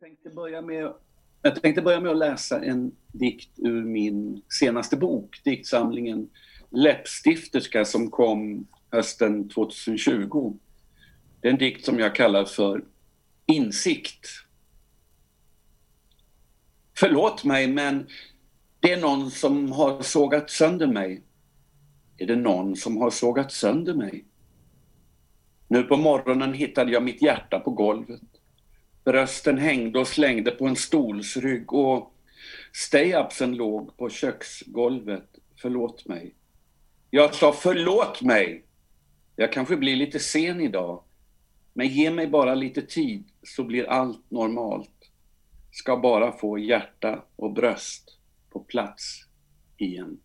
tänkte börja med, jag tänkte börja med att läsa en dikt ur min senaste bok, diktsamlingen Läppstifterska som kom hösten 2020. Det är en dikt som jag kallar för Insikt. Förlåt mig, men det är någon som har sågat sönder mig. Är det någon som har sågat sönder mig? Nu på morgonen hittade jag mitt hjärta på golvet. Brösten hängde och slängde på en stolsrygg och stay-upsen låg på köksgolvet. Förlåt mig. Jag sa förlåt mig! Jag kanske blir lite sen idag. Men ge mig bara lite tid så blir allt normalt. Ska bara få hjärta och bröst på plats igen.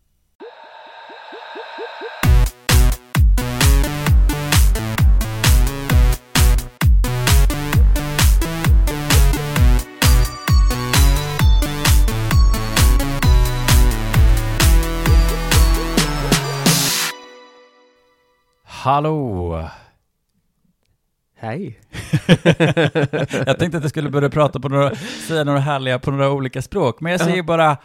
Hallå! Hej. jag tänkte att jag skulle börja prata på några, säga några härliga på några olika språk, men jag säger bara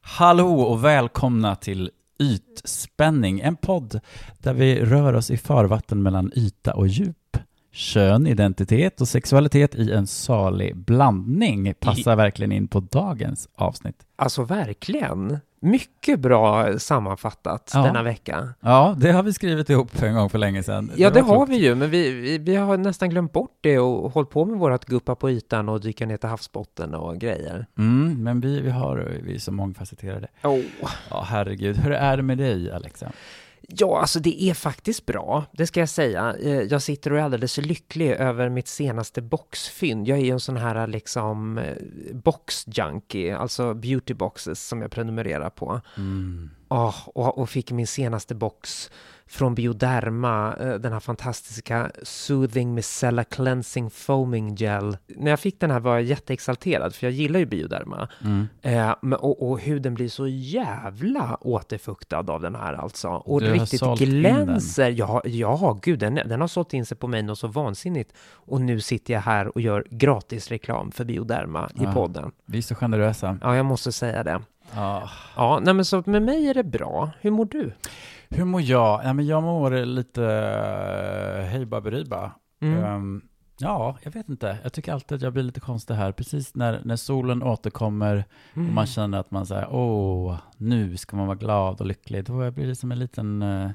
hallå och välkomna till Ytspänning, en podd där vi rör oss i farvatten mellan yta och djup. Kön, identitet och sexualitet i en salig blandning passar verkligen in på dagens avsnitt. Alltså verkligen. Mycket bra sammanfattat Ja. denna vecka. Ja, det har vi skrivit ihop en gång för länge sedan. Ja, det var har klokt. vi ju, men vi, vi, vi har nästan glömt bort det och hållit på med vårat guppa på ytan och dyka ner till havsbotten och grejer. Mm, men vi, vi, har, vi är så mångfacetterade. Oh. Ja, herregud. Hur är det med dig, Alexa? Ja, alltså det är faktiskt bra, det ska jag säga. Eh, Jag sitter och är alldeles lycklig över mitt senaste boxfynd. Jag är ju en sån här liksom eh, boxjunkie, alltså beautyboxes som jag prenumererar på. Mm. Ja, och, och fick min senaste box från Bioderma, eh, den här fantastiska Soothing Micellar Cleansing Foaming Gel. När jag fick den här var jag jätteexalterad, för jag gillar ju Bioderma. Mm. Eh, och, och huden blir så jävla återfuktad av den här alltså. Och Du riktigt glänser. Ja, ja, gud, den, den har sålt in sig på mig något så vansinnigt. Och nu sitter jag här och gör gratis reklam för Bioderma i Ja. podden. Vi är så generösa. Ja, jag måste säga det. Ja. Ja, nej men så med mig är det bra. Hur mår du? Hur mår jag? Ja, men jag mår lite uh, hej baberiba. Mm. Ehm, ja, jag vet inte. Jag tycker alltid att jag blir lite konstig här. Precis när, när solen återkommer och Mm. man känner att man säger åh, nu ska man vara glad och lycklig. Då blir det som en liten, uh,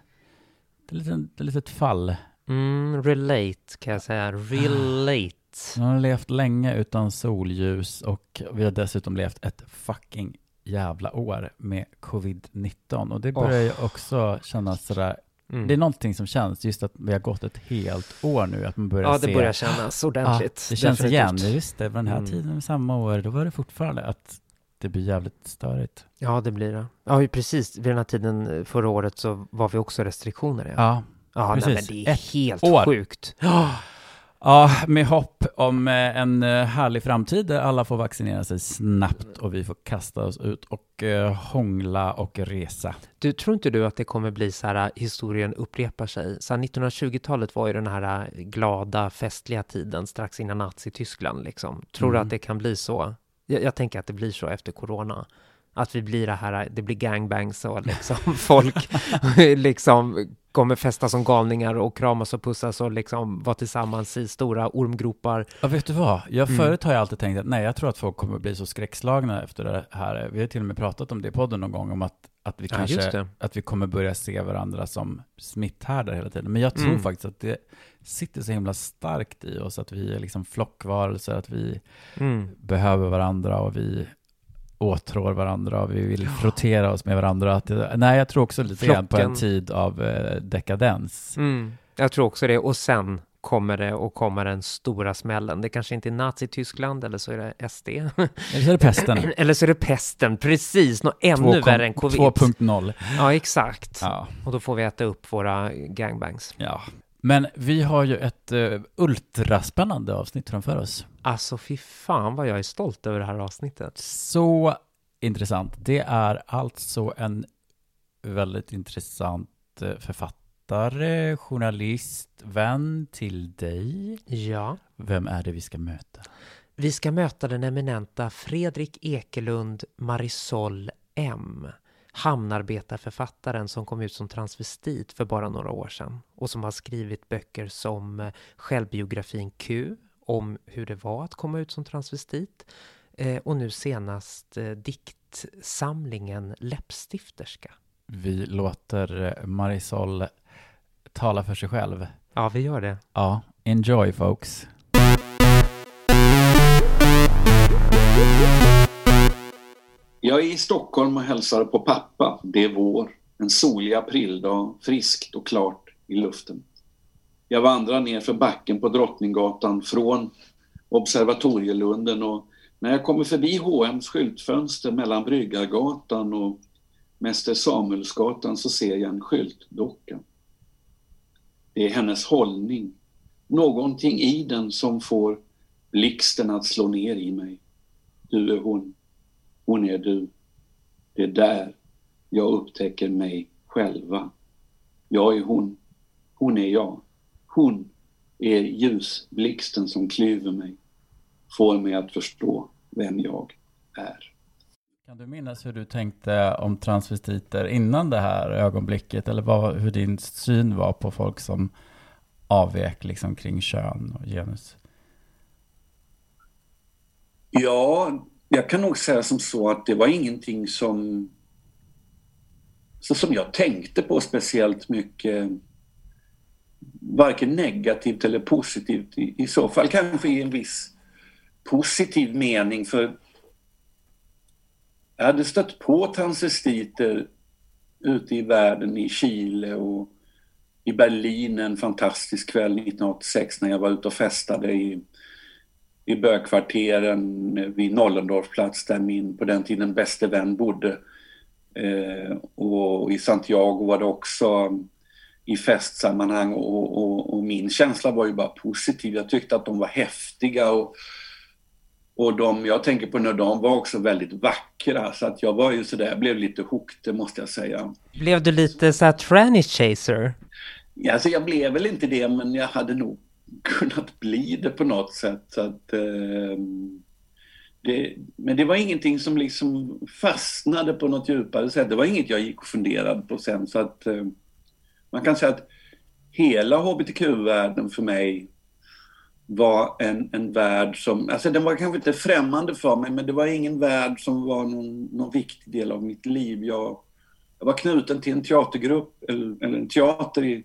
ett litet, ett litet fall. Mm, relate kan jag säga. Relate. Man har levt länge utan solljus och vi har dessutom levt ett fucking jävla år med covid-19 och det börjar ju också kännas sådär, Mm. det är någonting som känns, just att vi har gått ett helt år nu, att man börjar Ja, se det börjar kännas ordentligt. Ja, det känns Definitivt. igen, just det, den här Mm. tiden samma år, då var det fortfarande att det blir jävligt störigt. Ja, det blir det. Ja, precis. Vid den här tiden eh, förra året så var vi också restriktioner. Ja, Ja, ja nej, men precis. det är Ett helt år. sjukt. ja med hopp om eh, en eh, härlig framtid där alla får vaccinera sig snabbt och vi får kasta oss ut och eh, hångla och resa. Du, tror inte du att det kommer bli så här, historien upprepar sig? Så här, 1920-talet var ju den här glada, festliga tiden strax innan Nazityskland liksom. Tror du Mm. att det kan bli så? Jag, jag tänker att det blir så efter corona. Att vi blir det här, det blir gangbangs och liksom folk liksom kommer festa som galningar och kramas och pussas och liksom vara tillsammans i stora ormgropar. Ja, vet du vad? Jag, Mm. Förut har jag alltid tänkt att nej, jag tror att folk kommer bli så skräckslagna efter det här. Vi har till och med pratat om det i podden någon gång, om att, att, vi, Ja, kanske, det. att vi kommer börja se varandra som smitthärdar hela tiden. Men jag tror Mm. faktiskt att det sitter så himla starkt i oss, att vi är liksom flockvarelser, att vi Mm. behöver varandra och vi åtrår varandra och vi vill frottera oss med varandra. Att nej, jag tror också lite grann på en tid av eh, dekadens. Mm, jag tror också det. Och sen kommer det och kommer den stora smällen. Det kanske inte är Nazityskland eller så är det SD. Eller så är det pesten. eller så är det pesten, precis. Något ännu värre än covid. 2.0. Ja, exakt. Ja. Och då får vi äta upp våra gangbangs. Ja, men vi har ju ett uh, ultraspännande avsnitt framför oss. Alltså fy fan vad jag är stolt över det här avsnittet. Så intressant. Det är alltså en väldigt intressant eh, författare, journalist, vän till dig. Ja. Vem är det vi ska möta? Vi ska möta den eminenta Fredrik Ekelund Marisol M. Hamnarbetarförfattaren som kom ut som transvestit för bara några år sedan och som har skrivit böcker som eh, självbiografin Q om hur det var att komma ut som transvestit eh, och nu senast eh, diktsamlingen Läppstifterska. Vi låter Marisol tala för sig själv. Ja, vi gör det. Ja, enjoy folks. Jag är i Stockholm och hälsar på pappa. Det är vår. En solig aprildag, friskt och klart i luften. Jag vandrar ner för backen på Drottninggatan från Observatorielunden och när jag kommer förbi H&M's skyltfönster mellan Bryggargatan och Mäster Samuelsgatan så ser jag en skyltdocka. Det är hennes hållning, någonting i den som får blixten att slå ner i mig. Du är hon, hon är du. Det är där jag upptäcker mig själva. Jag är hon, hon är jag. Hon är ljusblixten som klyver mig, får mig att förstå vem jag är. Kan du minnas hur du tänkte om transvestiter innan det här ögonblicket? Eller vad, hur din syn var på folk som avvek liksom kring kön och genus? Ja, jag kan nog säga som så att det var ingenting som, så som jag tänkte på speciellt mycket. Varken negativt eller positivt. I, i så fall kanske i en viss positiv mening för jag hade stött på transvestiter ute i världen, i Chile och i Berlin en fantastisk kväll 1986 när jag var ute och festade i, i bögkvarteren vid Nollendorfplats där min på den tiden bäste vän bodde. Eh, och i Santiago var det också i festsammanhang och, och, och, min känsla var ju bara positiv. Jag tyckte att de var häftiga och och de jag tänker på nu, de var också väldigt vackra så att jag var ju sådär, jag blev lite hooked måste jag säga. Blev du lite såhär tranny chaser? Ja, alltså jag blev väl inte det men jag hade nog kunnat bli det på något sätt. Så att, eh, det, men det var ingenting som liksom fastnade på något djupare sätt. Det var inget jag gick och funderade på sen så att eh, man kan säga att hela hbtq-världen för mig var en, en värld som, alltså den var kanske inte främmande för mig men det var ingen värld som var någon, någon viktig del av mitt liv. Jag, jag var knuten till en teatergrupp, eller, eller en teater i,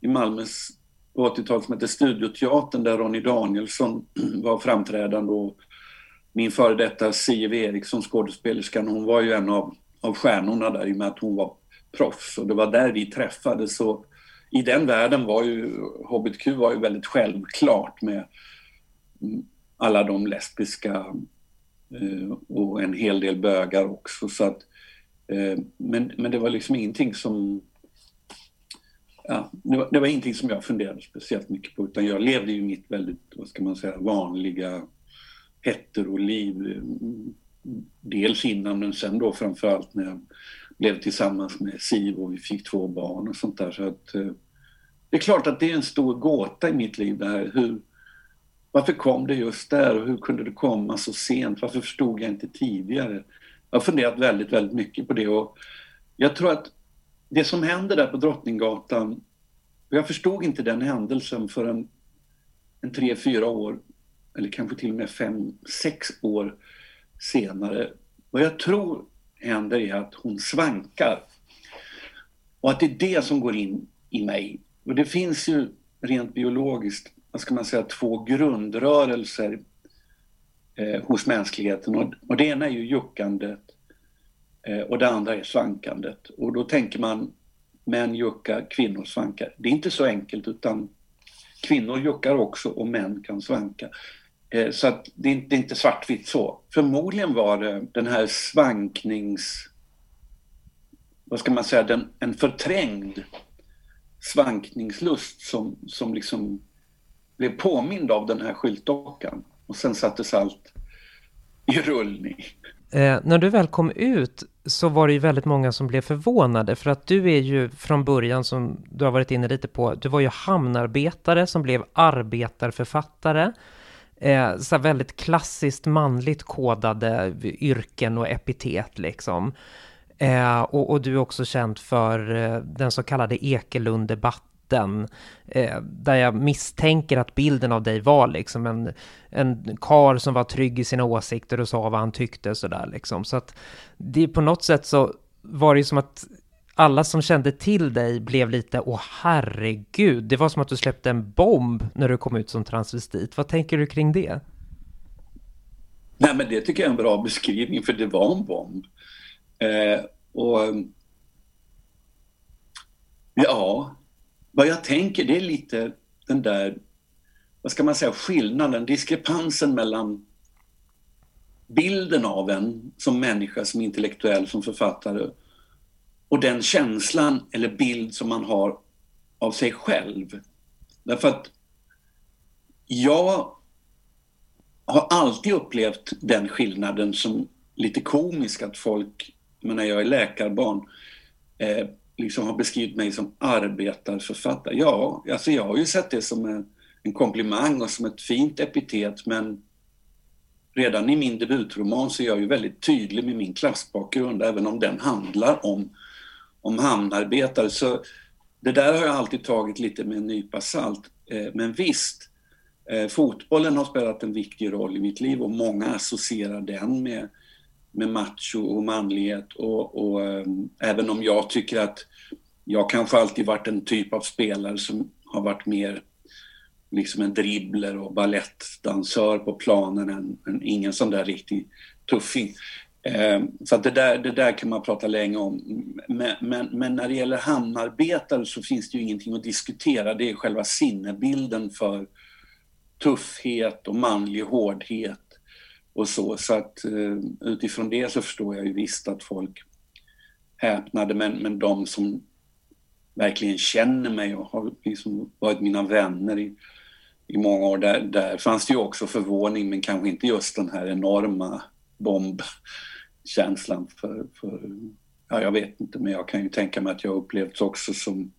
i Malmös på 80-talet som hette Studioteatern där Ronny Danielsson var framträdande och min före detta Siv Eriksson, skådespelerskan, hon var ju en av, av stjärnorna där i och med att hon var proffs och det var där vi träffades. Så i den världen var ju HBTQ var ju väldigt självklart med alla de lesbiska eh, och en hel del bögar också. Så att, eh, men, men det var liksom ingenting som ja, det, var, det var ingenting som jag funderade speciellt mycket på utan jag levde ju mitt väldigt, vad ska man säga, vanliga heteroliv. Eh, dels innan men sen då framförallt när jag blev tillsammans med Siv och vi fick två barn och sånt där. Så att, eh, det är klart att det är en stor gåta i mitt liv det här. Hur, varför kom det just där och hur kunde det komma så sent? Varför förstod jag inte tidigare? Jag har funderat väldigt, väldigt mycket på det och jag tror att det som händer där på Drottninggatan, jag förstod inte den händelsen förrän en tre, fyra år, eller kanske till och med fem, sex år senare. Och jag tror händer är att hon svankar. Och att det är det som går in i mig. Och det finns ju rent biologiskt, vad ska man säga, två grundrörelser eh, hos mänskligheten. Och, och, det ena är ju juckandet eh, och det andra är svankandet. Och då tänker man män juckar, kvinnor svankar. Det är inte så enkelt utan kvinnor juckar också och män kan svanka. Eh, så att det är inte svartvitt så. Förmodligen var det den här svanknings... Vad ska man säga? Den, en förträngd svankningslust som, som liksom blev påmind av den här skyltdockan. Och sen sattes allt i rullning. Eh, när du väl kom ut så var det ju väldigt många som blev förvånade för att du är ju från början som du har varit inne lite på, du var ju hamnarbetare som blev arbetarförfattare Eh, så väldigt klassiskt manligt kodade yrken och epitet liksom. Eh, och, och, du är också känd för eh, den så kallade Ekelund-debatten. Eh, där jag misstänker att bilden av dig var liksom en, en kar som var trygg i sina åsikter och sa vad han tyckte sådär liksom. Så att det på något sätt så var det ju som att alla som kände till dig blev lite, åh herregud, det var som att du släppte en bomb när du kom ut som transvestit. Vad tänker du kring det? Nej, men det tycker jag är en bra beskrivning, för det var en bomb. Eh, och ehm, Ja, vad jag tänker det är lite den där, vad ska man säga, skillnaden, diskrepansen mellan bilden av en som människa, som intellektuell, som författare och den känslan eller bild som man har av sig själv. Därför att jag har alltid upplevt den skillnaden som lite komisk att folk, när jag är läkarbarn, eh, liksom har beskrivit mig som arbetarförfattare. Ja, alltså jag har ju sett det som en, en komplimang och som ett fint epitet men redan i min debutroman så är jag ju väldigt tydlig med min klassbakgrund även om den handlar om om hamnarbetare. Så det där har jag alltid tagit lite med en nypa salt. Eh, men visst, eh, fotbollen har spelat en viktig roll i mitt liv och många associerar den med, med macho och manlighet. Och, och eh, även om jag tycker att jag kanske alltid varit en typ av spelare som har varit mer liksom en dribbler och ballettdansör på planen än, än ingen sån där riktig tuffing. Ehm, så att det, där, det där kan man prata länge om. Men, men, men, när det gäller hamnarbetare så finns det ju ingenting att diskutera. Det är själva sinnebilden för tuffhet och manlig hårdhet och så. Så att eh, utifrån det så förstår jag ju visst att folk häpnade. Men, men de som verkligen känner mig och har liksom varit mina vänner i, i många år, där, där fanns det ju också förvåning men kanske inte just den här enorma bomb känslan för, för, ja jag vet inte men jag kan ju tänka mig att jag upplevts också som,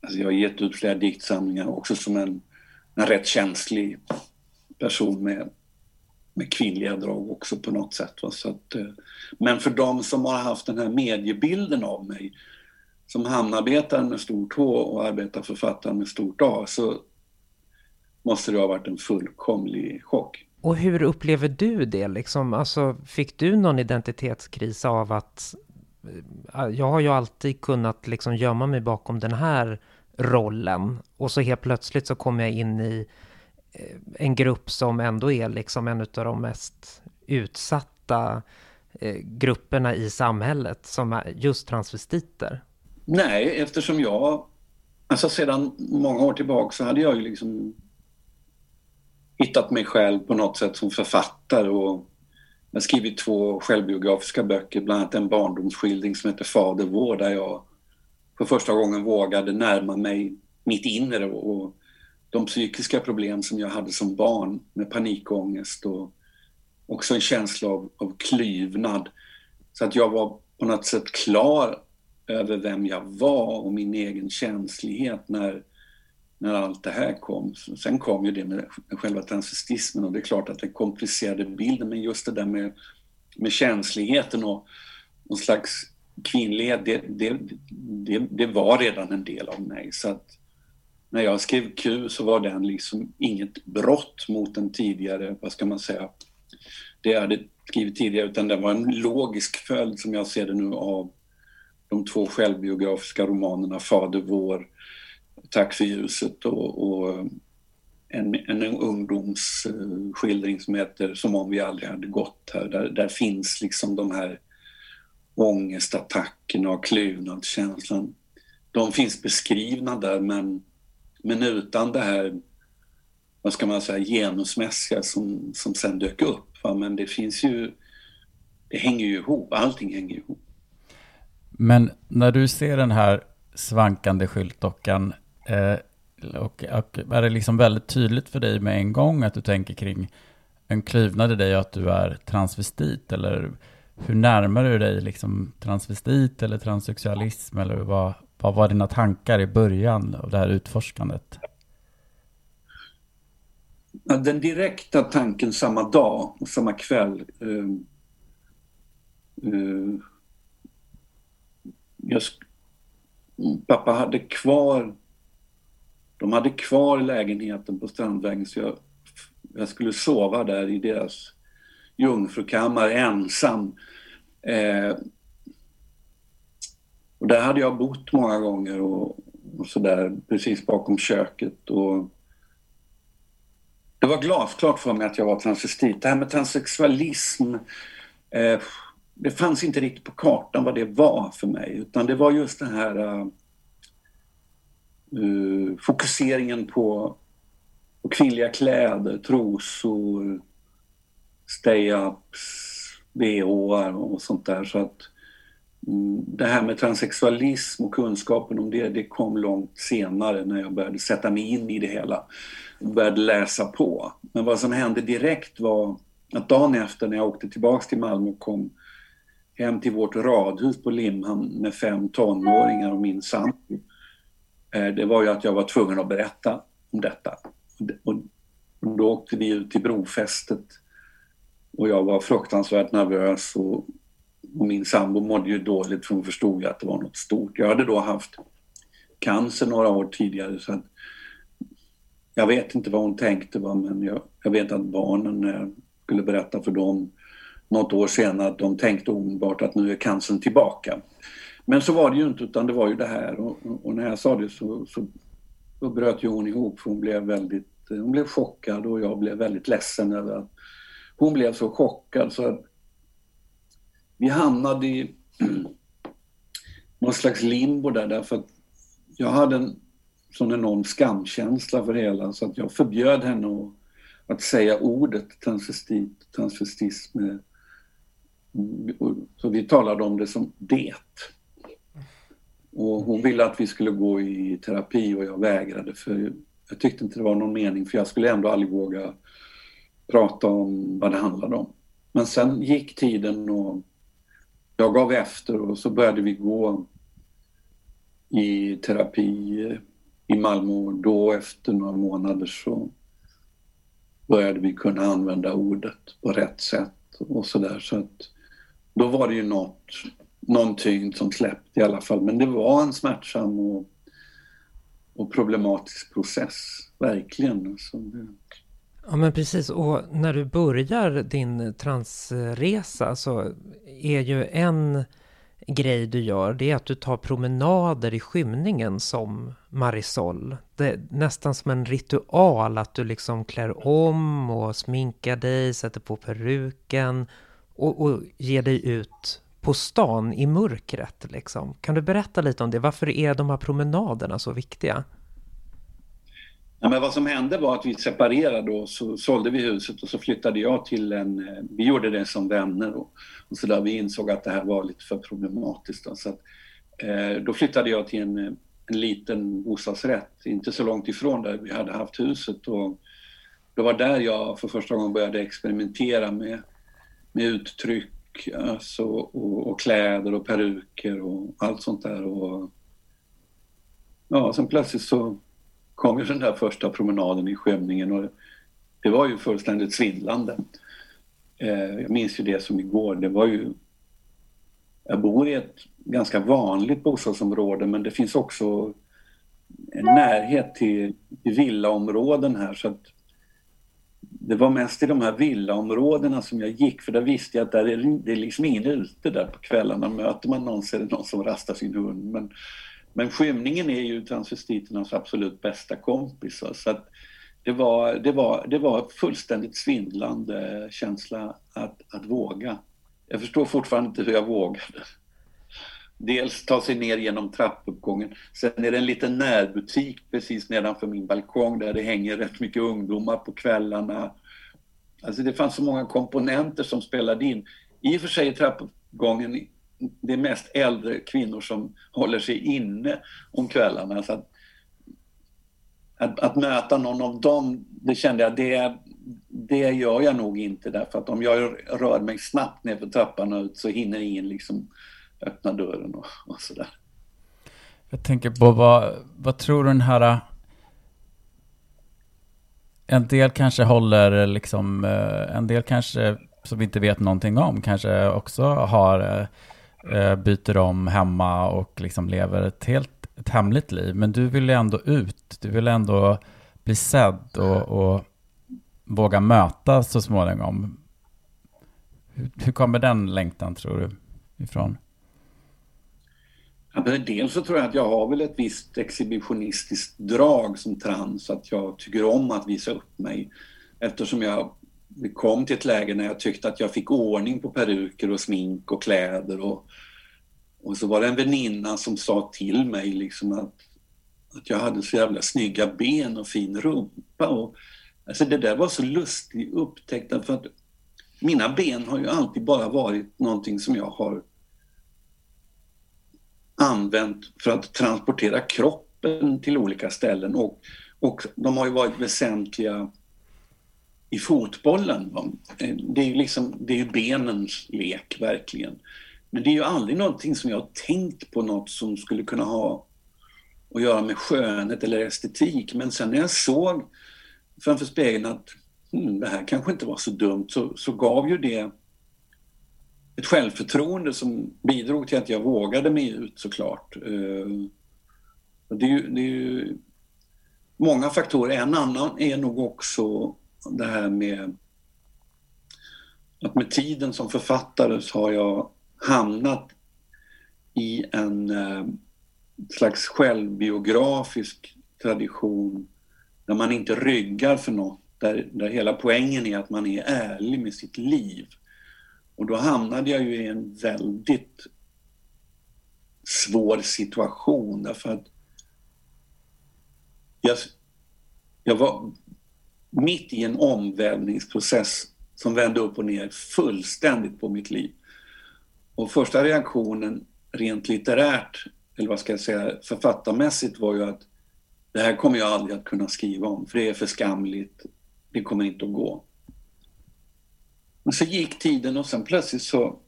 alltså jag har gett ut flera diktsamlingar också som en, en rätt känslig person med, med kvinnliga drag också på något sätt. Va? Så att, eh, men för de som har haft den här mediebilden av mig som hamnarbetare med stort H och arbetarförfattare med stort A så måste det ha varit en fullkomlig chock. Och hur upplever du det liksom? Alltså, fick du någon identitetskris av att eh, jag har ju alltid kunnat liksom gömma mig bakom den här rollen och så helt plötsligt så kommer jag in i eh, en grupp som ändå är liksom en av de mest utsatta eh, grupperna i samhället som är just transvestiter. Nej, eftersom jag, alltså sedan många år tillbaka så hade jag ju liksom hittat mig själv på något sätt som författare och jag har skrivit två självbiografiska böcker, bland annat en barndomsskildring som heter Fader vår där jag för första gången vågade närma mig mitt inre och de psykiska problem som jag hade som barn med panikångest och också en känsla av, av klyvnad. Så att jag var på något sätt klar över vem jag var och min egen känslighet när när allt det här kom. Sen kom ju det med själva transvestismen och det är klart att det komplicerade bilden men just det där med, med känsligheten och någon slags kvinnlighet, det, det, det, det, var redan en del av mig. Så att när jag skrev Q så var den liksom inget brott mot den tidigare, vad ska man säga, det jag hade skrivit tidigare utan det var en logisk följd som jag ser det nu av de två självbiografiska romanerna Fader vår Tack för ljuset och, och en, en ungdomsskildring eh, som heter Som om vi aldrig hade gått här. Där, där finns liksom de här ångestattackerna och kluvnadskänslan. De finns beskrivna där men, men utan det här, vad ska man säga, genusmässiga som, som sen dök upp. Va? Men det finns ju, det hänger ju ihop, allting hänger ihop. Men när du ser den här svankande skyltdockan, Eh, och, och, är det liksom väldigt tydligt för dig med en gång att du tänker kring en klyvnad i dig att du är transvestit? Eller hur närmar du dig liksom transvestit eller transsexualism? Eller vad, vad var dina tankar i början av det här utforskandet? Den direkta tanken samma dag och samma kväll eh, eh, jag, pappa hade kvar de hade kvar lägenheten på Strandvägen så jag, jag skulle sova där i deras jungfrukammare ensam. Eh, och där hade jag bott många gånger och, och sådär precis bakom köket. Och det var glasklart för mig att jag var transvestit. Det här med transsexualism eh, det fanns inte riktigt på kartan vad det var för mig utan det var just den här eh, uh, fokuseringen på, på kvinnliga kläder, trosor, stay-ups, bhar och sånt där. Så att um, det här med transsexualism och kunskapen om det, det kom långt senare när jag började sätta mig in i det hela. och började läsa på. Men vad som hände direkt var att dagen efter när jag åkte tillbaks till Malmö och kom hem till vårt radhus på Limhamn med fem tonåringar och min sambo. Eh, det var ju att jag var tvungen att berätta om detta. Och då åkte vi ut till brofästet och jag var fruktansvärt nervös och, och min sambo mådde ju dåligt för hon förstod ju att det var något stort. Jag hade då haft cancer några år tidigare så att jag vet inte vad hon tänkte va, men jag, jag vet att barnen, när jag skulle berätta för dem något år senare att de tänkte omedelbart att nu är cancern tillbaka. Men så var det ju inte utan det var ju det här. Och, och när jag sa det så, så, så bröt ju hon ihop för hon blev väldigt eh, hon blev chockad och jag blev väldigt ledsen över att hon blev så chockad. Så att vi hamnade i någon slags limbo där därför att jag hade en sån enorm skamkänsla för hela så att jag förbjöd henne att, att säga ordet transvestit, transvestism. Mm, så vi talade om det som det. Och hon ville att vi skulle gå i terapi och jag vägrade för jag tyckte inte det var någon mening för jag skulle ändå aldrig våga prata om vad det handlade om. Men sen gick tiden och jag gav efter och så började vi gå i terapi i Malmö och då efter några månader så började vi kunna använda ordet på rätt sätt och sådär så att då var det ju något, någon tyngd som släppte i alla fall. Men det var en smärtsam och, och problematisk process, verkligen. Alltså det... Ja men precis, och när du börjar din transresa så är ju en grej du gör, det är att du tar promenader i skymningen som Marisol. Det är nästan som en ritual att du liksom klär om och sminkar dig, sätter på peruken och, och ger dig ut på stan i mörkret. Liksom. Kan du berätta lite om det? Varför är de här promenaderna så viktiga? Ja, men vad som hände var att vi separerade och så sålde vi huset och så flyttade jag till en... Eh, vi gjorde det som vänner och, och så där. Vi insåg att det här var lite för problematiskt. Då, så att, eh, då flyttade jag till en, en liten bostadsrätt, inte så långt ifrån där vi hade haft huset. Och det var där jag för första gången började experimentera med med uttryck alltså, och, och, kläder och peruker och allt sånt där. Och, ja, sen plötsligt så kom ju den där första promenaden i skymningen och det var ju fullständigt svindlande. Eh, jag minns ju det som igår. Det var ju... Jag bor i ett ganska vanligt bostadsområde men det finns också en närhet till, till villaområden här så att det var mest i de här villaområdena som jag gick för där visste jag att där är det är liksom ingen ute där på kvällarna. Möter man någon så är det någon som rastar sin hund. Men, men skymningen är ju transvestiternas absolut bästa kompis. Så att det, var, det, var, det var fullständigt svindlande känsla att, att våga. Jag förstår fortfarande inte hur jag vågade. Dels ta sig ner genom trappuppgången. Sen är det en liten närbutik precis nedanför min balkong där det hänger rätt mycket ungdomar på kvällarna. Alltså det fanns så många komponenter som spelade in. I och för sig är trappuppgången det är mest äldre kvinnor som håller sig inne om kvällarna. Så att, att, att, möta någon av dem, det kände jag, det, det gör jag nog inte därför att om jag rör mig snabbt ner för trappan och ut så hinner ingen liksom öppna dörren och, och sådär. Jag tänker på vad, vad tror du den här eh, en del kanske håller eh, liksom, eh, en del kanske som vi inte vet någonting om kanske också har, byter om hemma och liksom lever ett helt ett hemligt liv. Men du vill ändå ut, du vill ändå bli sedd och, och våga möta så småningom. Hur, hur kommer den längtan tror du ifrån? Dels så tror jag att jag har väl ett visst exhibitionistiskt drag som trans, att jag tycker om att visa upp mig. Eftersom jag kom till ett läge när jag tyckte att jag fick ordning på peruker och smink och kläder och, och så var det en väninna som sa till mig liksom att, att jag hade så jävla snygga ben och fin rumpa. Och, alltså det där var så lustigt upptäckt för att mina ben har ju alltid bara varit någonting som jag har använt för att transportera kroppen till olika ställen och, och de har ju varit väsentliga i fotbollen. Det är ju liksom, det är ju benens lek verkligen. Men det är ju aldrig någonting som jag har tänkt på något som skulle kunna ha att göra med skönhet eller estetik. Men sen när jag såg framför spegeln att hmm, det här kanske inte var så dumt så, så gav ju det ett självförtroende som bidrog till att jag vågade mig ut såklart. Eh, det är ju, det är ju många faktorer. En annan är nog också det här med att med tiden som författare så har jag hamnat i en eh, slags självbiografisk tradition där man inte ryggar för något, där, där hela poängen är att man är ärlig med sitt liv. Och då hamnade jag ju i en väldigt svår situation därför att jag, jag var mitt i en omvälvningsprocess som vände upp och ner fullständigt på mitt liv. Och första reaktionen rent litterärt, eller vad ska jag säga, författarmässigt var ju att det här kommer jag aldrig att kunna skriva om för det är för skamligt. Det kommer inte att gå. Men så gick tiden och sen plötsligt så,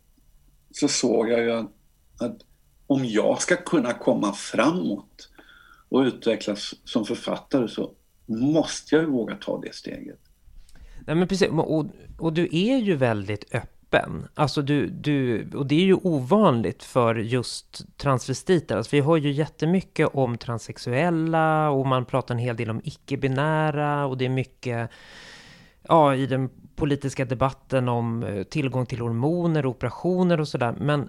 så såg jag ju att, att om jag ska kunna komma framåt och utvecklas som författare så måste jag ju våga ta det steget. Nej men precis, och, och du är ju väldigt öppen. Alltså du, du, och det är ju ovanligt för just transvestiter. Alltså vi har ju jättemycket om transsexuella och man pratar en hel del om icke-binära och det är mycket ja, i den politiska debatten om eh, tillgång till hormoner, operationer och sådär. Men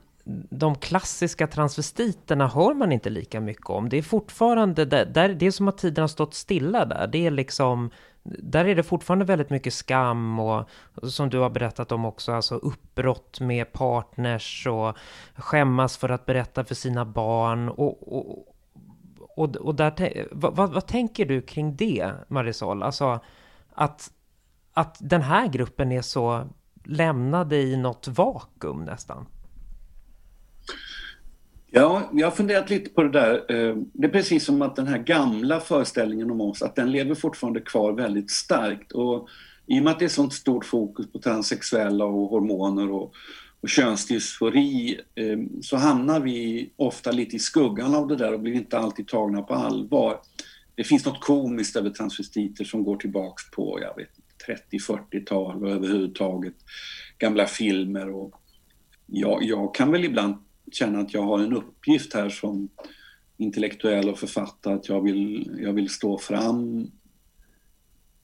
de klassiska transvestiterna hör man inte lika mycket om. Det är fortfarande, där, där, det är som att tiden har stått stilla där. Det är liksom, där är det fortfarande väldigt mycket skam och som du har berättat om också, alltså uppbrott med partners och skämmas för att berätta för sina barn. Och, och, och, och där, vad, vad, vad tänker du kring det, Marisol? Alltså att, att den här gruppen är så lämnade i något vakuum nästan. Ja, jag har funderat lite på det där. Eh, det är precis som att den här gamla föreställningen om oss, att den lever fortfarande kvar väldigt starkt. Och I och med att det är sånt stort fokus på transsexuella och hormoner och, och könsdysfori eh, så hamnar vi ofta lite i skuggan av det där och blir inte alltid tagna på allvar. Det finns något komiskt över transvestiter som går tillbaks på, jag vet 30-40-tal och överhuvudtaget gamla filmer. Och jag, jag kan väl ibland känna att jag har en uppgift här som intellektuell och författare, att jag vill, jag vill stå fram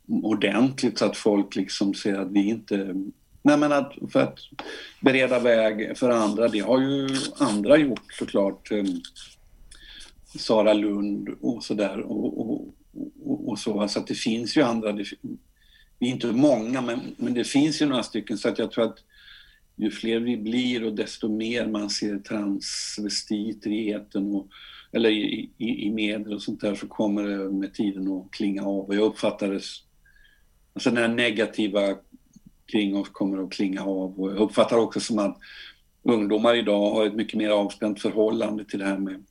ordentligt så att folk liksom ser att vi inte... Nej men att, för att bereda väg för andra, det har ju andra gjort såklart. Eh, Sara Lund och sådär och, och, och, och, så. Så att det finns ju andra, vi är inte många men, men det finns ju några stycken så att jag tror att ju fler vi blir och desto mer man ser transvestiter i eten och, eller i, i, i medel och sånt där så kommer det med tiden att klinga av. Och jag uppfattar det, alltså den här negativa kring oss kommer att klinga av. Och jag uppfattar också som att ungdomar idag har ett mycket mer avspänt förhållande till det här med,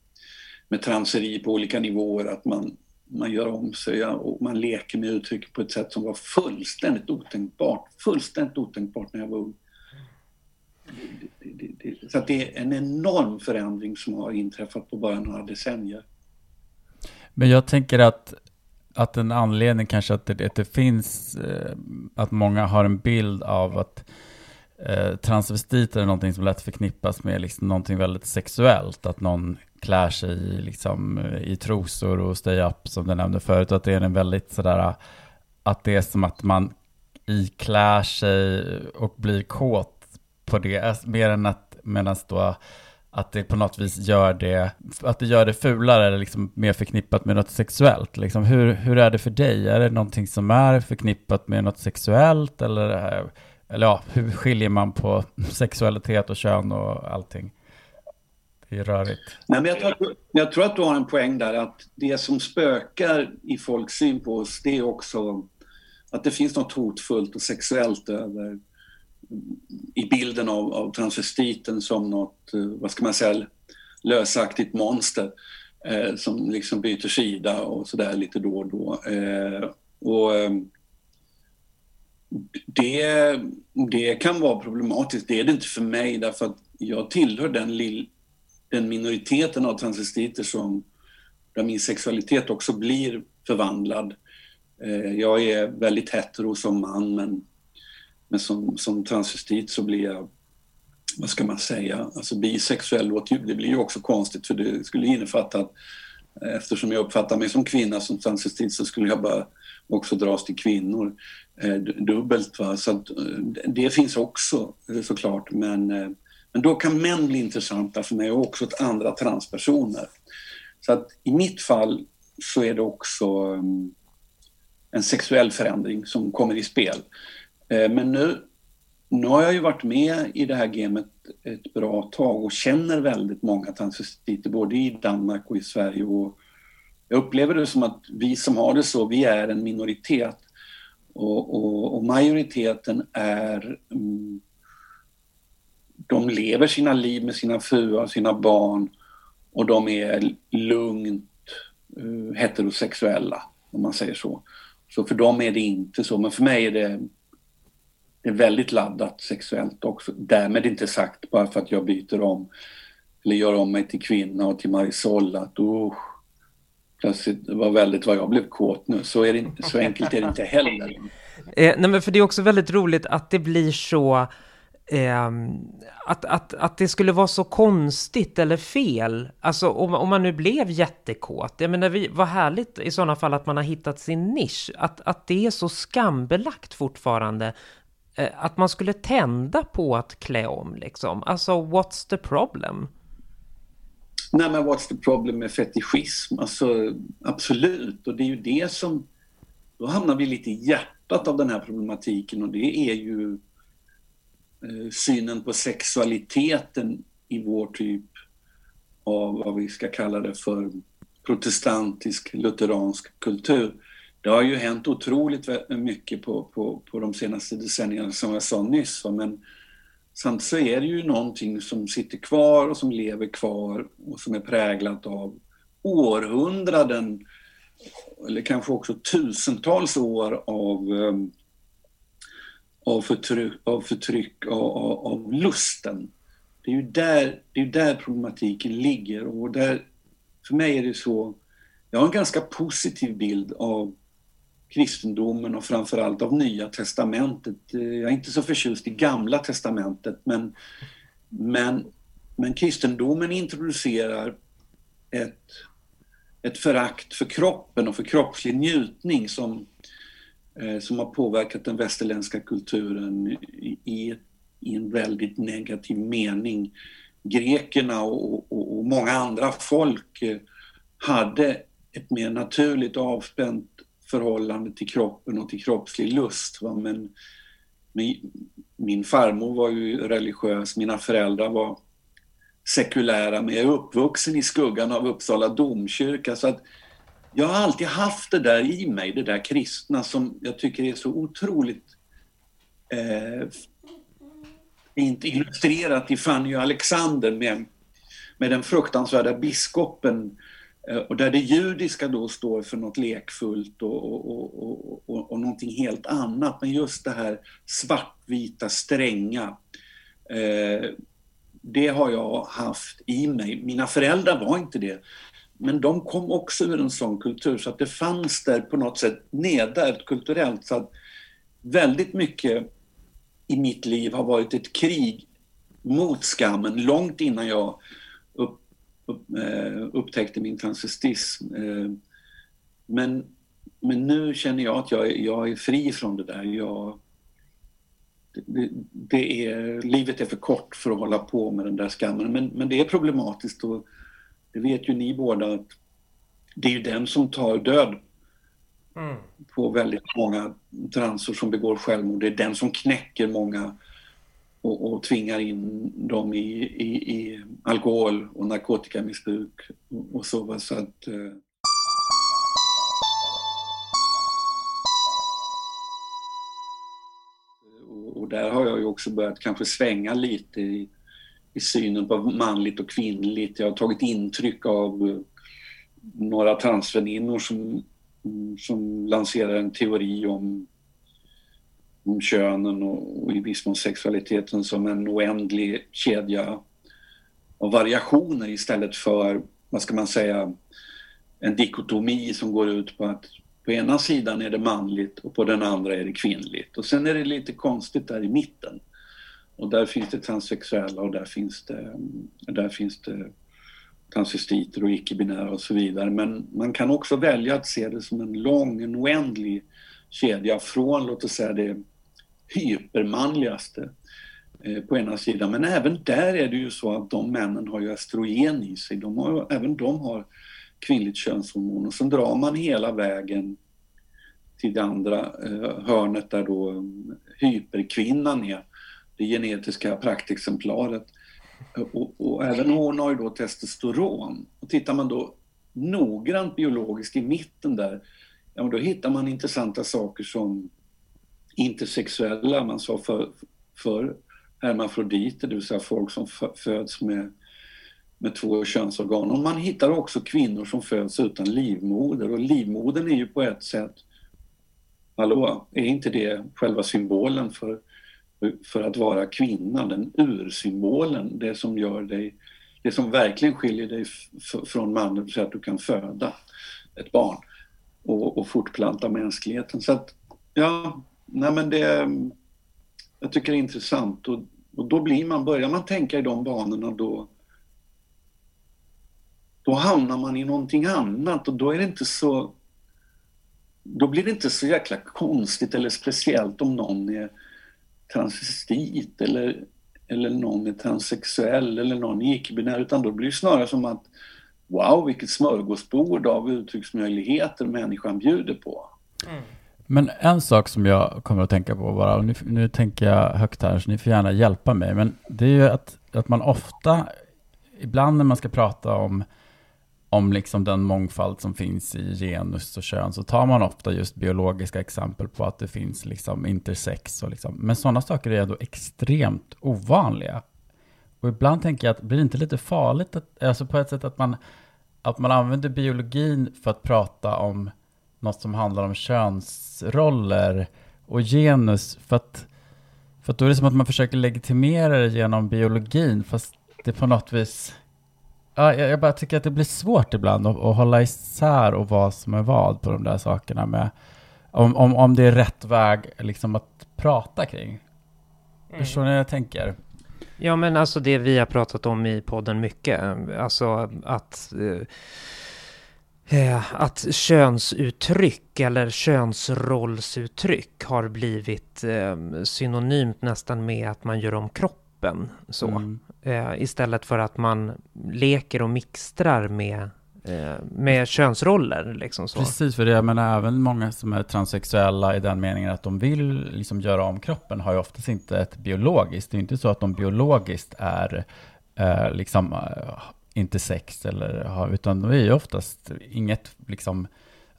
med transeri på olika nivåer. Att man, man gör om sig och man leker med uttryck på ett sätt som var fullständigt otänkbart. Fullständigt otänkbart när jag var ung så att det är en enorm förändring som har inträffat på bara några decennier. Men jag tänker att att en anledning kanske att det, att det finns, eh, att många har en bild av att eh, transvestiter är någonting som lätt förknippas med liksom någonting väldigt sexuellt. Att någon klär sig i, liksom, i trosor och stay-up som du nämnde förut. Att det är en väldigt sådär, att det är som att man iklär sig och blir kåt på det. Alltså, mer än att, medan då att det på något vis gör det, att det gör det fulare eller liksom mer förknippat med något sexuellt. Liksom, hur, hur är det för dig? Är det någonting som är förknippat med något sexuellt eller, eh, eller ja, hur skiljer man på sexualitet och kön och allting? Det är rörigt. Nej, men jag, tror, jag tror att du har en poäng där att det som spökar i folks syn på oss det är också att det finns något hotfullt och sexuellt över i bilden av, av transvestiten som något, eh, vad ska man säga, lösaktigt monster eh, som liksom byter sida och sådär lite då och då. Eh, och eh, det, det kan vara problematiskt. Det är det inte för mig därför att jag tillhör den, lill, den minoriteten av transvestiter som där min sexualitet också blir förvandlad. Eh, jag är väldigt hetero som man men men som, som transvestit så blir jag, vad ska man säga, alltså bisexuell låter ju, det blir ju också konstigt för det skulle innefatta att eh, eftersom jag uppfattar mig som kvinna som transvestit så skulle jag bara också dras till kvinnor eh, dubbelt. Va? Så att, det finns också såklart men, eh, men då kan män bli intressanta för mig och också åt andra transpersoner. Så att i mitt fall så är det också um, en sexuell förändring som kommer i spel. Eh, men nu, nu har jag ju varit med i det här gamet ett bra tag och känner väldigt många transvestiter både i Danmark och i Sverige. Och jag upplever det som att vi som har det så, vi är en minoritet. Och, och, och majoriteten är... Mm, de lever sina liv med sina fruar, och sina barn och de är lugnt uh, heterosexuella, om man säger så. Så för dem är det inte så, men för mig är det är väldigt laddat sexuellt också. Därmed inte sagt bara för att jag byter om eller gör om mig till kvinna och till Marisol att oh, plötsligt var väldigt vad jag blev kåt nu. Så, är det så enkelt är det inte heller. Eh, nej, men för det är också väldigt roligt att det blir så Eh, att, att, att det skulle vara så konstigt eller fel. Alltså om, om man nu blev jättekåt. Jag menar, vi, vad härligt i sådana fall att man har hittat sin nisch. Att, att det är så skambelagt fortfarande Eh, att man skulle tända på att klä om liksom. Alltså, what's the problem? Nej, men what's the problem med fetischism? Alltså, absolut. Och det är ju det som... Då hamnar vi lite i hjärtat av den här problematiken och det är ju Eh, synen på sexualiteten i vår typ av vad vi ska kalla det för protestantisk lutheransk kultur det har ju hänt otroligt mycket på, på, på de senaste decennierna som jag sa nyss. Men samtidigt så är det ju någonting som sitter kvar och som lever kvar och som är präglat av århundraden eller kanske också tusentals år av, um, av förtryck, av, förtryck av, av, av lusten. Det är ju där, det är där problematiken ligger och där, för mig är det så, jag har en ganska positiv bild av kristendomen och framförallt av Nya Testamentet. Jag är inte så förtjust i Gamla Testamentet men, men, men kristendomen introducerar ett, ett förakt för kroppen och för kroppslig njutning som, eh, Eh, som har påverkat den västerländska kulturen i, i, en väldigt negativ mening. Grekerna och, och, och många andra folk eh, hade ett mer naturligt avspänt förhållande till kroppen och till kroppslig lust. Va? Men min, min farmor var ju religiös, mina föräldrar var sekulära, men jag är uppvuxen i skuggan av Uppsala domkyrka. Så att jag har alltid haft det där i mig, det där kristna som jag tycker är så otroligt eh, inte illustrerat i Fanny och Alexander med, med den fruktansvärda biskopen Eh, och där det judiska då står för något lekfullt och, och, och, och, och någonting helt annat. Men just det här svartvita, stränga. Eh, det har jag haft i mig. Mina föräldrar var inte det men de kom också ur en sån kultur så att det fanns där på något sätt nedärvt kulturellt. Så att väldigt mycket i mitt liv har varit ett krig mot skammen långt innan jag upp, upp, eh, upptäckte min transvestism. Eh, men, men nu känner jag att jag, jag är fri från det där. Jag, det, det, är, livet är för kort för att hålla på med den där skammen. Men, men det är problematiskt och det vet ju ni båda att det är ju den som tar död mm. på väldigt många transer som begår självmord. Det är den som knäcker många och, och tvingar in dem i, i, i alkohol och narkotikamissbruk och, och så. så att, eh, och där har jag ju också börjat kanske svänga lite i, i synen på manligt och kvinnligt. Jag har tagit intryck av eh, några transväninnor som, mm, som lanserar en teori om, om könen och, och i viss mån sexualiteten som en oändlig kedja av variationer istället för, vad ska man säga, en dikotomi som går ut på att på ena sidan är det manligt och på den andra är det kvinnligt. Och sen är det lite konstigt där i mitten. Och där finns det transsexuella och där finns det, där finns det transvestiter och icke-binära och så vidare. Men man kan också välja att se det som en lång, en oändlig kedja från, låt oss säga det hypermanligaste eh, på ena sidan. Men även där är det ju så att de männen har ju östrogen i sig. De har, även de har kvinnligt könshormon och sen drar man hela vägen till det andra eh, hörnet där då mm, hyperkvinnan är det genetiska praktexemplaret. Och, och, även hon har ju då testosteron. Och tittar man då noggrant biologiskt i mitten där, ja då hittar man intressanta saker som intersexuella, man sa för, för hermafroditer, det vill säga folk som föds med, med två könsorgan. Och man hittar också kvinnor som föds utan livmoder och livmodern är ju på ett sätt, hallå, är inte det själva symbolen för för att vara kvinna, den ursymbolen, det som gör dig, det som verkligen skiljer dig från mannen, så att du kan föda ett barn och, och fortplanta mänskligheten. Så att, ja, nej men det, jag tycker det är intressant och, och då blir man, börjar man tänka i de banorna då då hamnar man i någonting annat och då är det inte så då blir det inte så jäkla konstigt eller speciellt om någon är transvestit eller, eller någon är transsexuell eller någon är icke-binär utan då blir det snarare som att wow vilket smörgåsbord av uttrycksmöjligheter människan bjuder på. Mm. Men en sak som jag kommer att tänka på bara, och nu, nu tänker jag högt här så ni får gärna hjälpa mig, men det är ju att, att man ofta, ibland när man ska prata om om liksom den mångfald som finns i genus och kön så tar man ofta just biologiska exempel på att det finns liksom intersex. Och liksom. Men sådana saker är ändå extremt ovanliga. Och ibland tänker jag att blir det inte lite farligt, att, alltså på ett sätt att man, att man använder biologin för att prata om något som handlar om könsroller och genus för att, för att då är det som att man försöker legitimera det genom biologin fast det på något vis Ja, jag, bara tycker att det blir svårt ibland att, att hålla isär och vad som är vad på de där sakerna med om, om, om det är rätt väg liksom att prata kring. Mm. Förstår ni vad jag tänker? Ja, men alltså det vi har pratat om i podden mycket, alltså att eh, att könsuttryck eller könsrollsuttryck har blivit eh, synonymt nästan med att man gör om kroppen. Så. Mm. Eh, istället för att man leker och mixtrar med eh, med könsroller. Liksom så. Precis, för det, jag menar även många som är transsexuella i den meningen att de vill liksom göra om kroppen har ju oftast inte ett biologiskt. Det är inte så att de biologiskt är eh, liksom eh, inte sex eller utan de är ju oftast inget liksom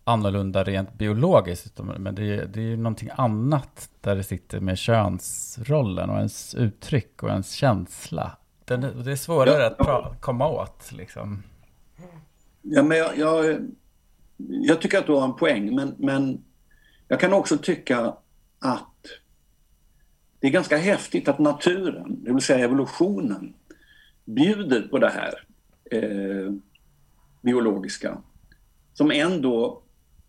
annorlunda rent biologiskt, men det är, det är ju någonting annat där det sitter med könsrollen och ens uttryck och ens känsla den, det är svårare ja. att komma åt liksom. Ja, men jag, jag, jag, tycker att du har en poäng, men, men jag kan också tycka att det är ganska häftigt att naturen, det vill säga evolutionen, bjuder på det här. Eh, biologiska som ändå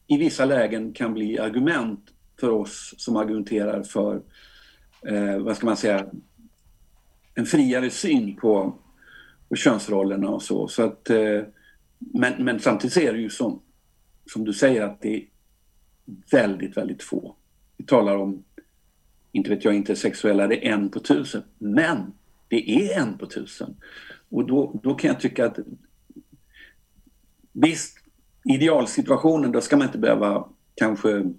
i vissa lägen kan bli argument för oss som argumenterar för, eh, vad ska man säga, en friare syn på, på könsrollerna och så. så att, eh, men, men samtidigt är det ju som, som du säger att det är väldigt, väldigt få. Vi talar om, inte vet jag, intersexuella, det är en på tusen. Men det är en på tusen. Och då, då kan jag tycka att visst, idealsituationen, då ska man inte behöva kanske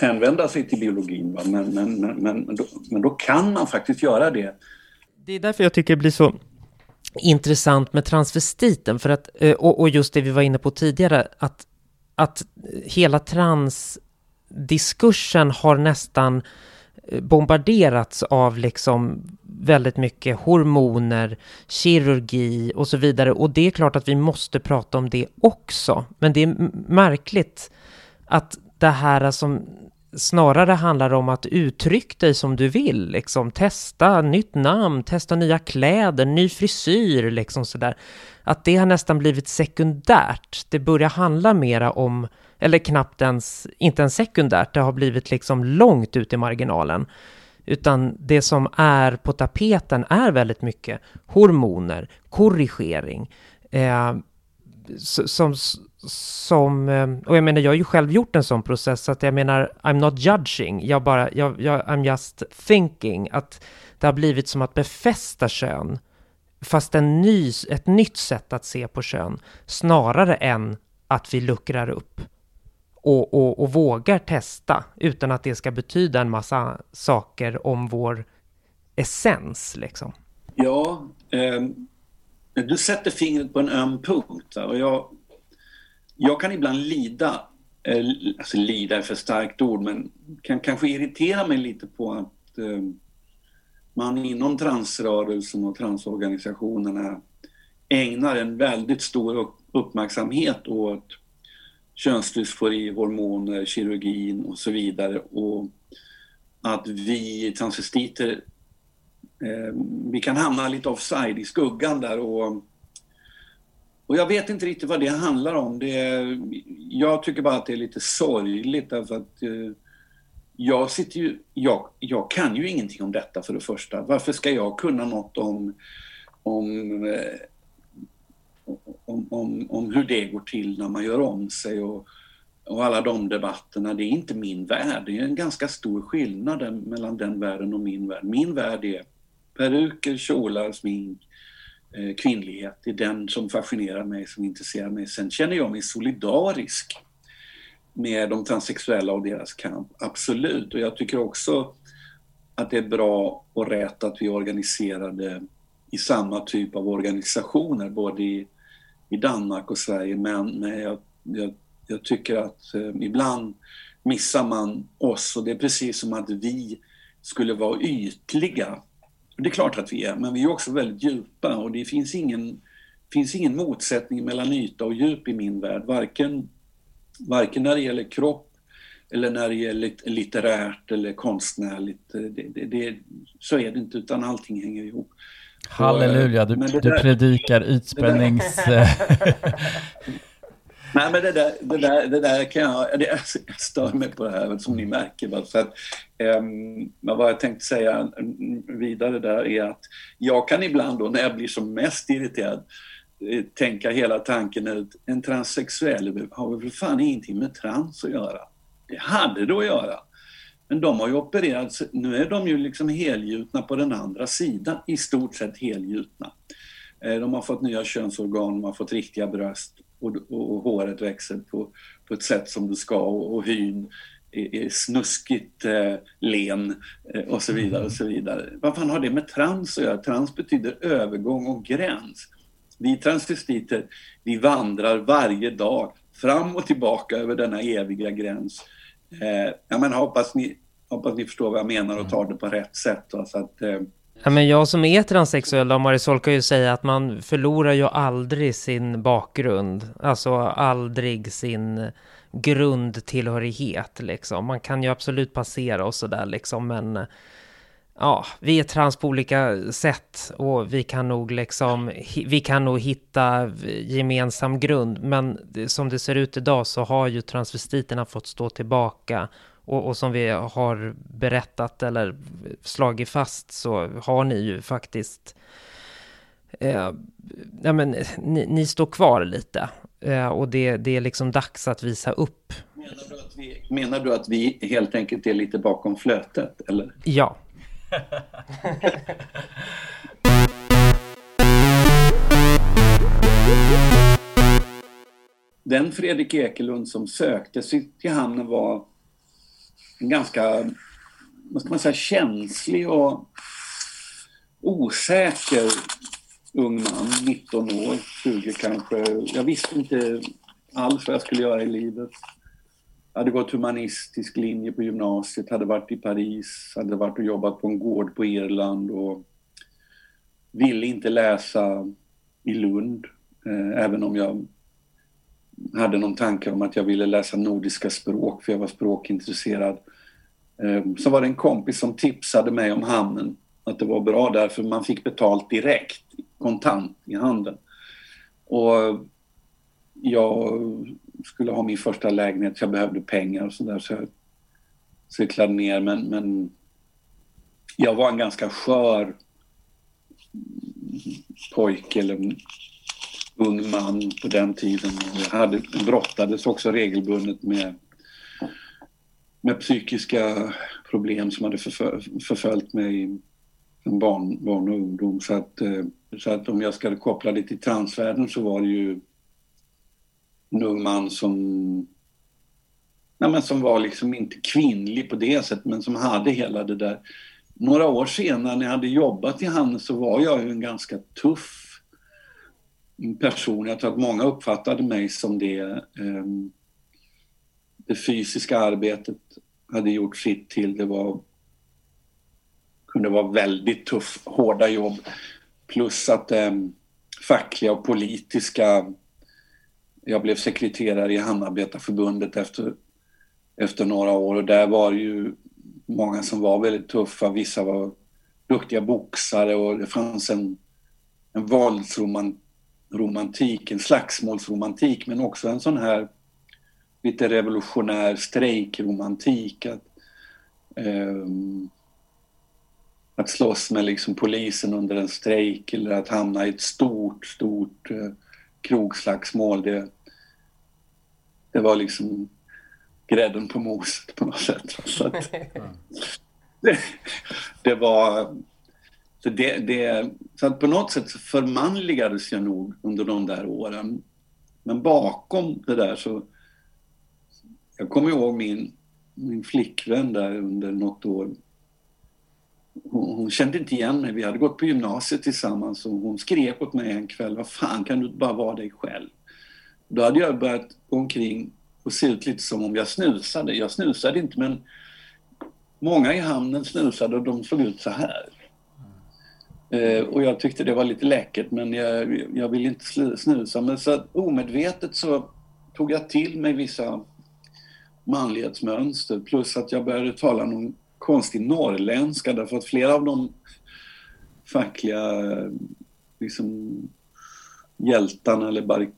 hänvända sig till biologin. Va? Men, men, men, men, då, men då kan man faktiskt göra det. Det är därför jag tycker det blir så intressant med transvestiten, för att, eh, och, och just det vi var inne på tidigare, att, att hela transdiskursen har nästan eh, bombarderats av liksom väldigt mycket hormoner, kirurgi och så vidare. Och det är klart att vi måste prata om det också. Men det är märkligt att det här som snarare handlar om att uttrycka dig som du vill, liksom testa nytt namn, testa nya kläder, ny frisyr, liksom sådär. Att det har nästan blivit sekundärt. Det börjar handla mera om, eller knappt ens, inte ens sekundärt, det har blivit liksom långt ut i marginalen. Utan det som är på tapeten är väldigt mycket hormoner, korrigering, eh, som, som, ehm, och jag menar, jag har ju själv gjort en sån process, så att jag menar, I'm not judging, jag bara, jag, jag, I'm just thinking, att det har blivit som att befästa kön, fast en ny, ett nytt sätt att se på kön, snarare än att vi luckrar upp och, och, och vågar testa utan att det ska betyda en massa saker om vår essens liksom. Ja, eh, du sätter fingret på en öm punkt och jag, jag kan ibland lida, eh, alltså lida är för starkt ord, men kan kanske irritera mig lite på att eh, man inom transrörelsen och transorganisationerna ägnar en väldigt stor uppmärksamhet åt könsdysfori, hormoner, kirurgin och så vidare. Och att vi transvestiter, eh, vi kan hamna lite offside i skuggan där och och jag vet inte riktigt vad det handlar om. Det, jag tycker bara att det är lite sorgligt därför att eh, jag sitter ju, jag, jag kan ju ingenting om detta för det första. Varför ska jag kunna något om, om eh, om, om, om hur det går till när man gör om sig och, och alla de debatterna. Det är inte min värld. Det är en ganska stor skillnad mellan den världen och min värld. Min värld är peruker, kjolar, smink, eh, kvinnlighet. Det är den som fascinerar mig, som intresserar mig. Sen känner jag mig solidarisk med de transsexuella och deras kamp. Absolut. Och jag tycker också att det är bra och rätt att vi är organiserade i samma typ av organisationer, både i i Danmark och Sverige men, men jag, jag, jag, tycker att eh, ibland missar man oss och det är precis som att vi skulle vara ytliga. Det är klart att vi är, men vi är också väldigt djupa och det finns ingen, finns ingen motsättning mellan yta och djup i min värld. Varken, varken när det gäller kropp eller när det gäller litterärt eller konstnärligt. Det, det, det, så är det inte, utan allting hänger ihop. Halleluja, du, du där, predikar ytspännings... Nej men det där, det där, det där kan jag, det, jag stör mig på det här som ni märker. Va? Så att, um, vad jag tänkte säga vidare där är att jag kan ibland då när jag blir som mest irriterad eh, tänka hela tanken ut, en transsexuell har väl för fan ingenting med trans att göra. Det hade det att göra. Men de har ju opererats, nu är de ju liksom helgjutna på den andra sidan, i stort sett helgjutna. Eh, de har fått nya könsorgan, de har fått riktiga bröst och, och, håret växer på, på ett sätt som det ska och, och hyn är, är snuskigt eh, len eh, och så vidare och så vidare. Vad fan har det med trans att göra? Trans betyder övergång och gräns. Vi transvestiter, vi vandrar varje dag fram och tillbaka över denna eviga gräns. Eh, jag menar, hoppas ni hoppas ni förstår vad jag menar och tar det på rätt sätt. Va? Så att, eh... Ja, men jag som är transsexuell, och Marisol kan ju säga att man förlorar ju aldrig sin bakgrund. Alltså aldrig sin grundtillhörighet liksom. Man kan ju absolut passera och sådär liksom, men ja, vi är trans på olika sätt och vi kan nog liksom, vi kan nog hitta gemensam grund. Men som det ser ut idag så har ju transvestiterna fått stå tillbaka. Och, och som vi har berättat eller slagit fast så har ni ju faktiskt eh, ja, men, ni, ni, står kvar lite. Eh, och det, det är liksom dags att visa upp. Menar du, att vi, menar du att vi helt enkelt är lite bakom flötet, eller? Ja. Den Fredrik Ekelund som sökte sig till hamnen var ganska, vad ska man säga, känslig och osäker ung man, 19 år, 20 kanske. Jag visste inte alls vad jag skulle göra i livet. Jag hade gått humanistisk linje på gymnasiet, hade varit i Paris, hade varit och jobbat på en gård på Irland och ville inte läsa i Lund, eh, även om jag hade någon tanke om att jag ville läsa nordiska språk, för jag var språkintresserad. Ehm, så var det en kompis som tipsade mig om hamnen, att det var bra där, för man fick betalt direkt, kontant i handen. Och jag skulle ha min första lägenhet, jag behövde pengar och sådär så jag cyklade ner men, men jag var en ganska skör pojke eller ung man på den tiden. Jag hade, brottades också regelbundet med, med psykiska problem som hade förföljt mig som barn, barn och ungdom. Så att, eh, så att om jag ska koppla det till transvärlden så var det ju en ung man som, ja, men som var liksom inte kvinnlig på det sättet men som hade hela det där. Några år senare när jag hade jobbat i hamnen så var jag ju en ganska tuff person. Jag tror att många uppfattade mig som det. Ehm, det fysiska arbetet hade gjort sitt till. Det var kunde vara väldigt tuff, hårda jobb. Plus att det fackliga och politiska jag blev sekreterare i Hamnarbetarförbundet efter, efter några år och där var det ju många som var väldigt tuffa. Vissa var duktiga boxare och det fanns en, en våldsromantik, en slagsmålsromantik men också en sån här lite revolutionär strejkromantik. Att, um, att slåss med liksom polisen under en strejk eller att hamna i ett stort, stort uh, krogslagsmål. Det, det var liksom grädden på moset på något sätt. Så att, det, det, var... Så, det, det, så att på något sätt så förmanligades jag nog under de där åren. Men bakom det där så... Jag kommer ihåg min, min flickvän där under något år. Hon, hon, kände inte igen mig. Vi hade gått på gymnasiet tillsammans och hon skrek åt mig en kväll. Vad fan, kan du bara vara dig själv? Då hade jag börjat gå omkring och se ut lite som om jag snusade. Jag snusade inte men många i hamnen snusade och de såg ut så här. Eh, och jag tyckte det var lite läckert men jag, jag ville inte snusa. Men så omedvetet så tog jag till mig vissa manlighetsmönster plus att jag började tala någon konstig norrländska därför att flera av de fackliga liksom, hjältarna eller bar...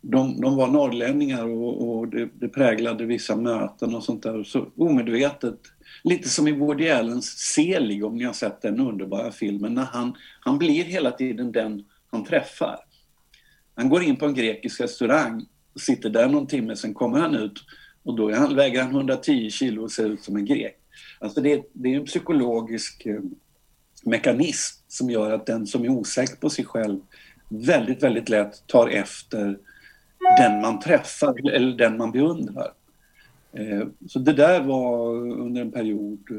de, de var norrlänningar och, och det, det, präglade vissa möten och sånt där. Så omedvetet, lite som i Woody Allens Selig, om ni har sett den underbara filmen, när han, han blir hela tiden den han träffar. Han går in på en grekisk restaurang och sitter där någon timme, sen kommer han ut och då är han, väger han 110 kilo och ser ut som en grek. Alltså det, det är en psykologisk eh, mekanism som gör att den som är osäker på sig själv väldigt, väldigt lätt tar efter den man träffar eller den man beundrar. Eh, så det där var under en period... Eh,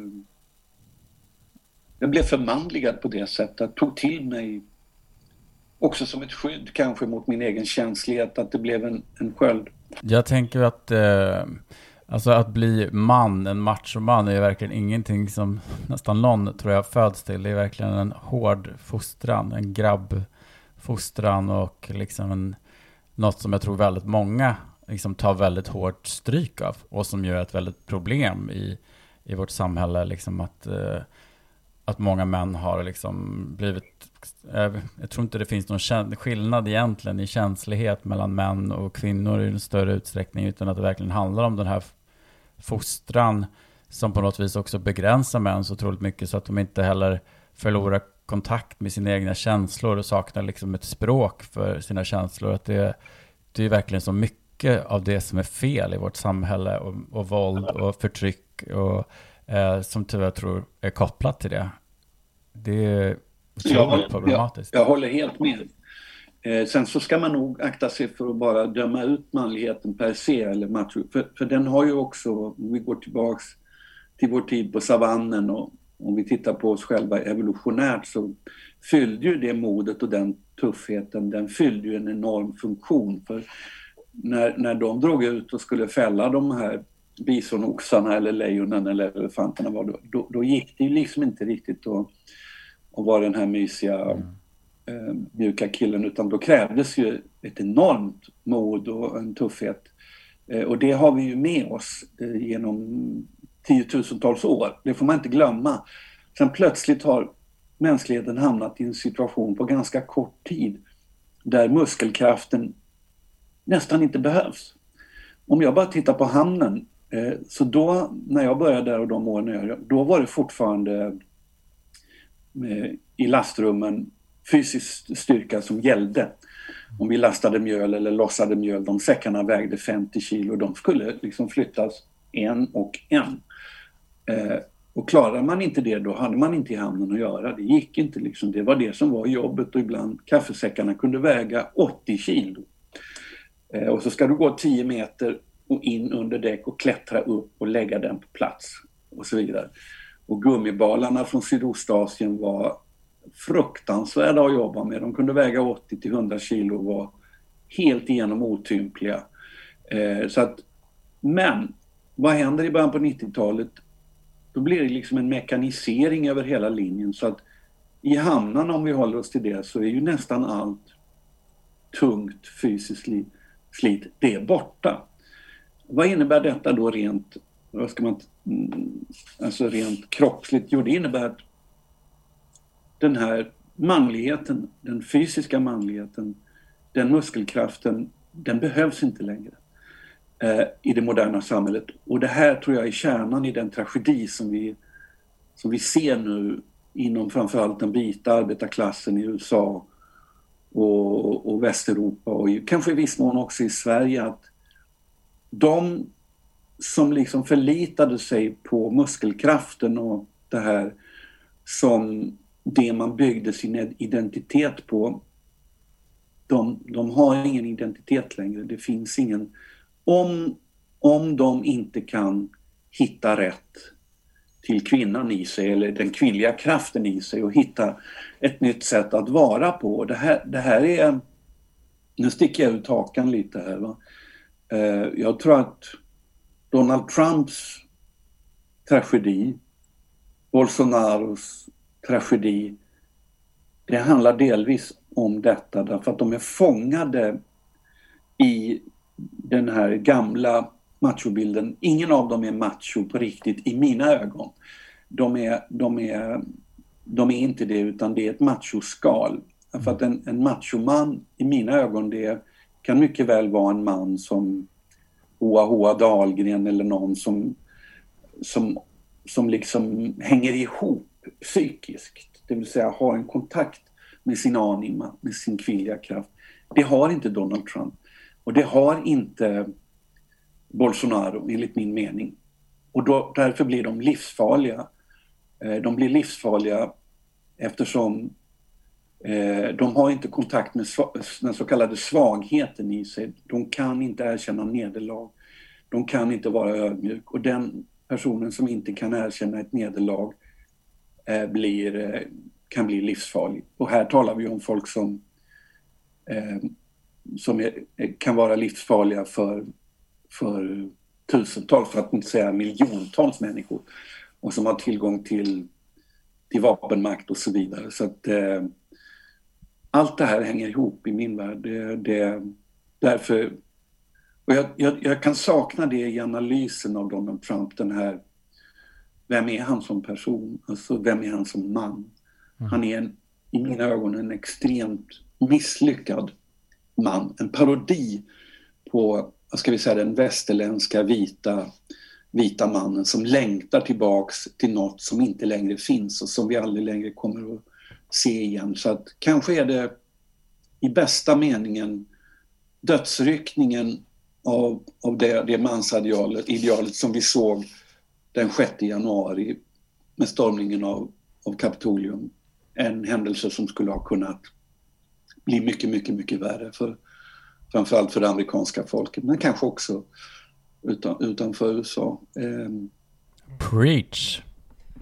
jag blev förmanligad på det sättet, Jag tog till mig också som ett skydd kanske mot min egen känslighet, att det blev en, en sköld. Jag tänker att eh, alltså att bli man, en machoman, är verkligen ingenting som nästan någon tror jag föds till. Det är verkligen en hård fostran, en grabbfostran och liksom en något som jag tror väldigt många liksom tar väldigt hårt stryk av och som ju är ett väldigt problem i, i vårt samhälle, liksom att, eh, att många män har liksom blivit, jag, jag tror inte det finns någon skillnad egentligen i känslighet mellan män och kvinnor i en större utsträckning, utan att det verkligen handlar om den här fostran som på något vis också begränsar män så otroligt mycket så att de inte heller förlorar kontakt med sina egna känslor och saknar liksom ett språk för sina känslor. Att det, det är verkligen så mycket av det som är fel i vårt samhälle och, och våld och förtryck och eh, som tyvärr tror är kopplat till det. Det är otroligt problematiskt. Jag, jag håller helt med. Eh, sen så ska man nog akta sig för att bara döma ut manligheten per se eller macho. För, för den har ju också, om vi går tillbaks till vår tid på savannen och om vi tittar på oss själva evolutionärt så fyllde ju det modet och den tuffheten, den fyllde ju en enorm funktion. För när, när de drog ut och skulle fälla de här bisonoxarna eller lejonen eller elefanterna var då, då, då gick det ju liksom inte riktigt att, att vara den här mysiga mm. eh, mjuka killen utan då krävdes ju ett enormt mod och en tuffhet. Eh, och det har vi ju med oss eh, genom tiotusentals år. Det får man inte glömma. Sen plötsligt har mänskligheten hamnat i en situation på ganska kort tid där muskelkraften nästan inte behövs. Om jag bara tittar på hamnen, eh, så då när jag började där och de åren då var det fortfarande eh, i lastrummen fysisk styrka som gällde. Om vi lastade mjöl eller lossade mjöl, de säckarna vägde 50 kilo, de skulle liksom flyttas en och en. Eh, och klarade man inte det då hade man inte i hamnen att göra. Det gick inte liksom. Det var det som var jobbet och ibland kaffesäckarna kunde väga 80 kilo. Eh, och så ska du gå 10 meter och in under däck och klättra upp och lägga den på plats och så vidare. Och gummibalarna från Sydostasien var fruktansvärda att jobba med. De kunde väga 80 till 100 kilo och var helt igenom otympliga. Eh, så att, men vad händer i början på 90-talet? Då blir det liksom en mekanisering över hela linjen så att i hamnarna, om vi håller oss till det, så är ju nästan allt tungt fysiskt flit, det är borta. Vad innebär detta då rent, vad ska man, mm, alltså rent kroppsligt? Jo, det innebär att den här manligheten, den fysiska manligheten, den muskelkraften, den behövs inte längre eh, i det moderna samhället. Och det här tror jag är kärnan i den tragedi som vi, som vi ser nu inom framförallt den vita arbetarklassen i USA och, och Västeuropa och kanske i viss mån också i Sverige att de som liksom förlitade sig på muskelkraften och det här som det man byggde sin identitet på de, de har ingen identitet längre. Det finns ingen om, om de inte kan hitta rätt till kvinnan i sig eller den kvinnliga kraften i sig och hitta ett nytt sätt att vara på. Det här, det här är... Nu sticker jag ut hakan lite här. Va? Eh, jag tror att Donald Trumps tragedi, Bolsonaros tragedi, det handlar delvis om detta därför att de är fångade i den här gamla machobilden. Ingen av dem är macho på riktigt i mina ögon. De är, de är, de är inte det utan det är ett machoskal. För att en, en machoman i mina ögon det kan mycket väl vara en man som Hoa Hoa Dahlgren eller någon som, som, som liksom hänger ihop psykiskt. Det vill säga har en kontakt med sin anima, med sin kvinnliga kraft. Det har inte Donald Trump. Och det har inte Bolsonaro enligt min mening. Och då, därför blir de livsfarliga. Eh, de blir livsfarliga eftersom eh, de har inte kontakt med den så kallade svagheten i sig. De kan inte erkänna nederlag. De kan inte vara ödmjuk och den personen som inte kan erkänna ett nederlag eh, blir, kan bli livsfarlig. Och här talar vi om folk som som är, kan vara livsfarliga för, för tusentals, för att inte säga miljontals människor och som har tillgång till, till vapenmakt och så vidare. Så att eh, allt det här hänger ihop i min värld. Det, det, därför, och jag, jag, jag, kan sakna det i analysen av Donald Trump, den här vem är han som person? Alltså vem är han som man? Mm. Han är en, i mina ögon en extremt misslyckad man. En parodi på, vad ska vi säga, den västerländska vita, vita mannen som längtar tillbaks till något som inte längre finns och som vi aldrig längre kommer att se igen. Så att kanske är det i bästa meningen dödsryckningen av, av det, det mansidealet idealet som vi såg den 6 januari med stormningen av, av Kapitolium. En händelse som skulle ha kunnat bli mycket, mycket, mycket värre för framförallt för det amerikanska folket, men kanske också utan, utanför USA. Um, Preach!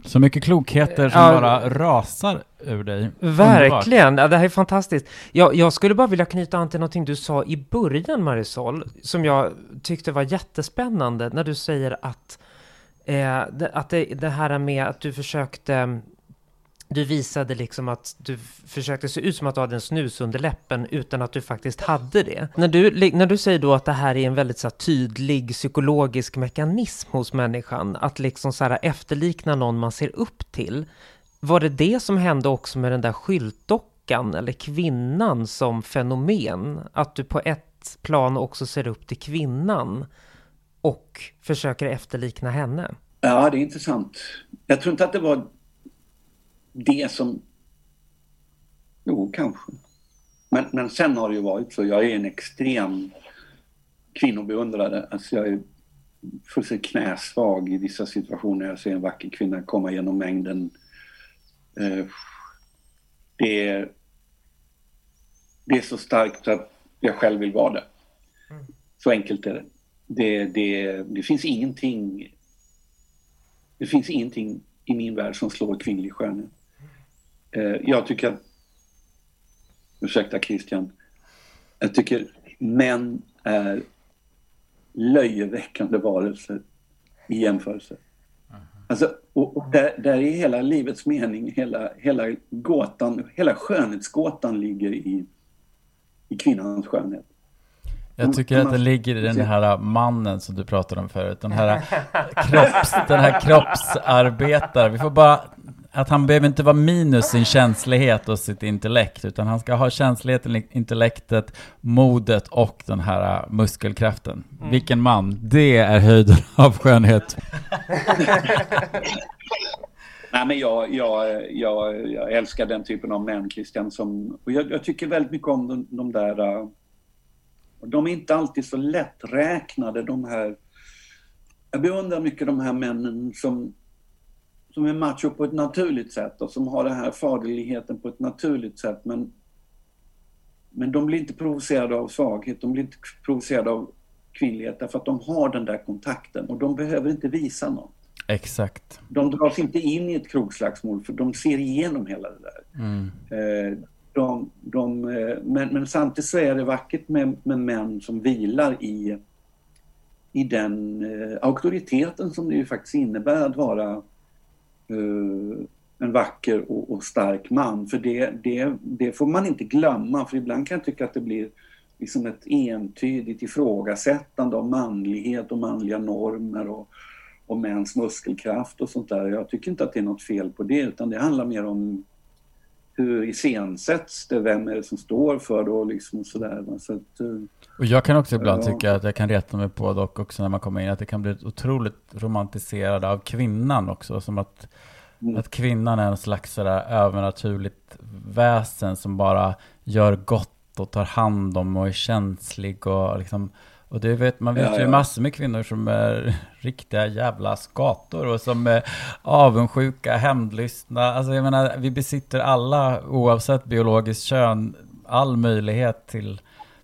Så mycket klokheter som ja, bara rasar ur dig. Verkligen, ja, det här är fantastiskt. Jag, jag, skulle bara vilja knyta an till någonting du sa i början, Marisol, som jag tyckte var jättespännande, när du säger att, eh, det, att det, det här med att du försökte du visade liksom att du försökte se ut som att du hade en snus under läppen utan att du faktiskt hade det. När du, när du säger då att det här är en väldigt så här, tydlig psykologisk mekanism hos människan, att liksom så här, efterlikna någon man ser upp till. Var det det som hände också med den där skyltdockan eller kvinnan som fenomen? Att du på ett plan också ser upp till kvinnan och försöker efterlikna henne? Ja, det är intressant. Jag tror inte att det var det som... Jo, kanske. Men, men sen har det ju varit så. Jag är en extrem kvinnobeundrare. Alltså jag är fullständigt knäsvag i vissa situationer. Jag ser en vacker kvinna komma genom mängden. Eh, det, är, det är så starkt att jag själv vill vara det. Så enkelt är det. Det, det, det finns ingenting det finns ingenting i min värld som slår kvinnlig skönhet. Eh, jag tycker att, ursäkta Christian, jag tycker män är löjeväckande varelser i jämförelse. Alltså, och, och där, där är hela livets mening, hela, hela gåtan, hela skönhetsgåtan ligger i, i kvinnans skönhet. Jag tycker att det ligger i den här mannen som du pratade om förut, den här, kropps, den här kroppsarbetaren. Vi får bara att han behöver inte vara minus sin känslighet och sitt intellekt, utan han ska ha känsligheten, intellektet, modet och den här äh, muskelkraften. Mm. Vilken man! Det är höjden av skönhet. Nej, men jag, jag, jag, jag, älskar den typen av män, Christian, som, och jag, jag tycker väldigt mycket om de, de där... Äh, de är inte alltid så lätträknade, de här... Jag beundrar mycket de här männen som som är macho på ett naturligt sätt och som har den här faderligheten på ett naturligt sätt. Men, men de blir inte provocerade av svaghet, de blir inte provocerade av kvinnlighet därför att de har den där kontakten och de behöver inte visa något. Exakt. De dras inte in i ett krogslagsmål för de ser igenom hela det där. Mm. Eh, de, de, eh, men, men, samtidigt så är det vackert med, med män som vilar i, i den eh, auktoriteten som det ju faktiskt innebär att vara Eh, en vacker och, och, stark man. För det, det, det får man inte glömma, för ibland kan jag tycka att det blir liksom ett entydigt ifrågasättande av manlighet och manliga normer och, och mäns muskelkraft och sånt där. Jag tycker inte att det är något fel på det, utan det handlar mer om hur iscensätts det, vem är det som står för det och liksom sådär. Så att, eh, och jag kan också ibland ja. tycka att jag kan reta mig på dock också när man kommer in, att det kan bli otroligt romantiserad av kvinnan också, som att Mm. Att kvinnan är en slags sådär övernaturligt väsen som bara gör gott och tar hand om och är känslig och liksom och det vet, man vet ja, ju ja. massor med kvinnor som är riktiga jävla skator och som är avundsjuka, hämndlystna. Alltså jag menar, vi besitter alla, oavsett biologiskt kön, all möjlighet till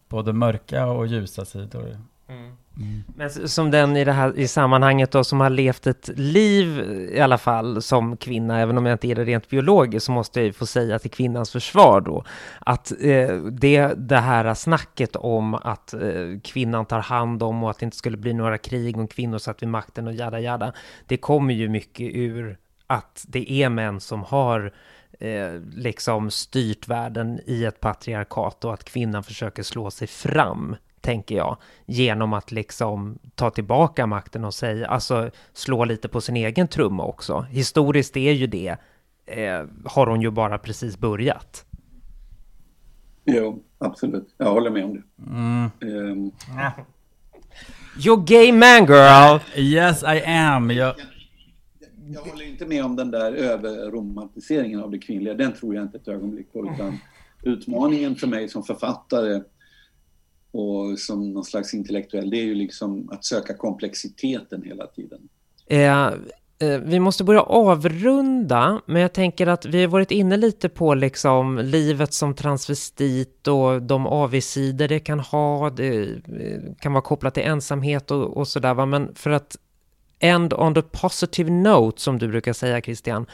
både mörka och ljusa sidor. Mm. Mm. Men som den i det här i sammanhanget då som har levt ett liv i alla fall som kvinna, även om jag inte är det rent biologiskt, så måste jag ju få säga till kvinnans försvar då att eh, det, det här snacket om att eh, kvinnan tar hand om och att det inte skulle bli några krig om kvinnor satt vid makten och jada jada, det kommer ju mycket ur att det är män som har eh, liksom styrt världen i ett patriarkat och att kvinnan försöker slå sig fram tänker jag, genom att liksom ta tillbaka makten och säga, alltså slå lite på sin egen trumma också. Historiskt är ju det, eh, har hon ju bara precis börjat. Jo, absolut. Jag håller med om det. Mm. Um, You're gay man girl! Yes I am. Jag, jag håller inte med om den där överromantiseringen av det kvinnliga. Den tror jag inte ett ögonblick på. Utan utmaningen för mig som författare och som någon slags intellektuell, det är ju liksom att söka komplexiteten hela tiden. Eh, eh, vi måste börja avrunda, men jag tänker att vi har varit inne lite på liksom livet som transvestit och de avigsidor det kan ha. Det eh, kan vara kopplat till ensamhet och, och sådär, men för att end on the positive note, som du brukar säga Christian,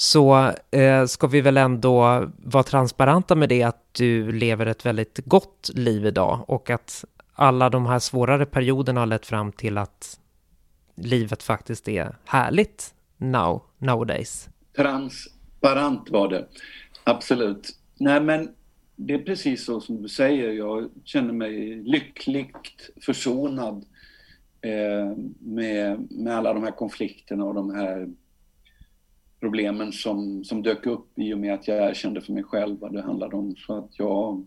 så eh, ska vi väl ändå vara transparenta med det att du lever ett väldigt gott liv idag och att alla de här svårare perioderna har lett fram till att livet faktiskt är härligt now, nowadays. Transparent var det, absolut. Nej men det är precis så som du säger, jag känner mig lyckligt försonad eh, med, med alla de här konflikterna och de här problemen som, som dök upp i och med att jag erkände för mig själv vad det handlade om. Så att jag,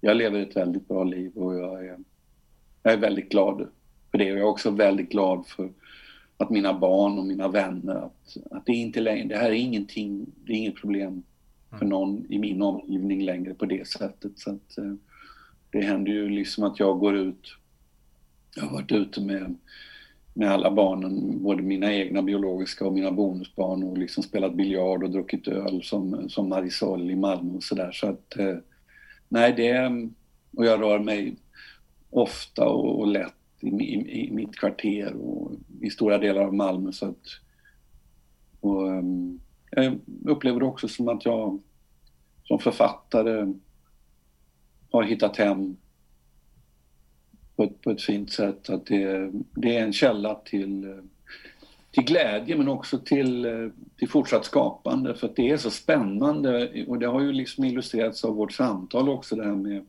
jag lever ett väldigt bra liv och jag är, jag är väldigt glad för det. Och jag är också väldigt glad för att mina barn och mina vänner, att, att det inte längre, det här är ingenting, det är inget problem för någon i min omgivning längre på det sättet. Så att, eh, det händer ju liksom att jag går ut, jag har varit ute med med alla barnen, både mina egna biologiska och mina bonusbarn och liksom spelat biljard och druckit öl som, som Marisol i Malmö och sådär. Så att, eh, nej det, och jag rör mig ofta och, och lätt i, i, i, mitt kvarter och i stora delar av Malmö så att, och, um, jag upplever det också som att jag som författare har hittat hem på ett, på ett fint sätt. Att det, det är en källa till, till glädje men också till, till fortsatt skapande för att det är så spännande och det har ju liksom illustrerats av vårt samtal också det här med,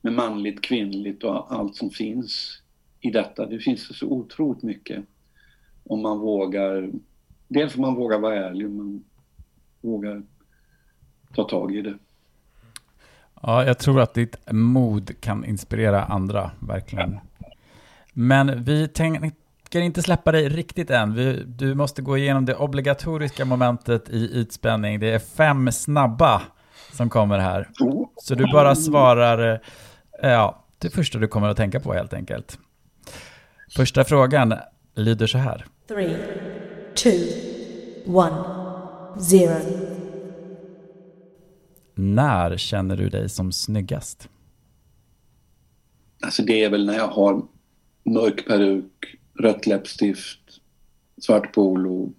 med manligt, kvinnligt och allt som finns i detta. Det finns så otroligt mycket om man vågar, dels om man vågar vara ärlig om man vågar ta tag i det. Ja, jag tror att ditt mod kan inspirera andra, verkligen. Men vi tänker inte släppa dig riktigt än. Vi, du måste gå igenom det obligatoriska momentet i ytspänning. Det är fem snabba som kommer här. Så du bara svarar eh, ja, det första du kommer att tänka på helt enkelt. Första frågan lyder så här. Three, two, one, zero. När känner du dig som snyggast? Alltså det är väl när jag har mörk peruk, rött läppstift, svart polo,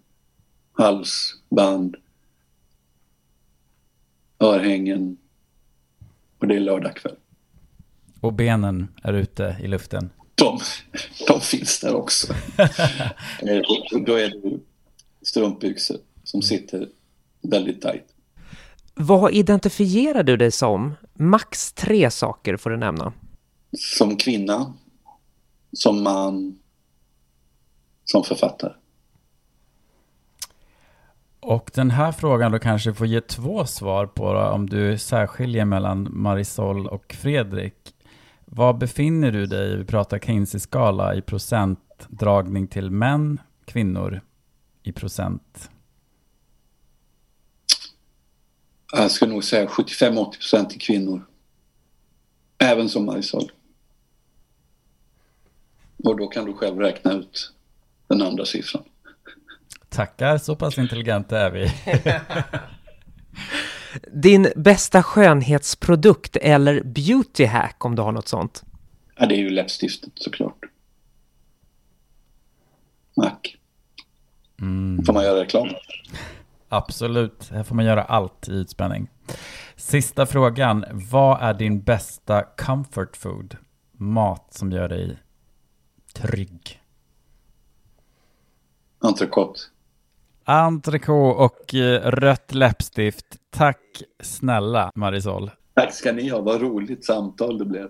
halsband, örhängen och det är lördag kväll. Och benen är ute i luften? De, de finns där också. Eh, då är det strumpbyxor som sitter väldigt tajt. Vad identifierar du dig som? Max tre saker får du nämna. Som kvinna, som man, som författare. Och den här frågan då kanske får ge två svar på då, om du särskiljer mellan Marisol och Fredrik. Var befinner du dig, vi pratar Kinsey-skala, i procentdragning till män, kvinnor i procent? Jag skulle nog säga 75-80 procent till kvinnor. Även som Marisol. Och då kan du själv räkna ut den andra siffran. Tackar, så pass intelligenta är vi. Din bästa skönhetsprodukt eller beauty hack om du har något sånt? Ja, det är ju läppstiftet såklart. Mac. Mm. Får man göra reklam? Absolut, här får man göra allt i utspänning. Sista frågan, vad är din bästa comfort food? Mat som gör dig trygg. Entrecote. Entrecote och eh, rött läppstift. Tack snälla Marisol. Tack ska ni ha, vad roligt samtal det blev.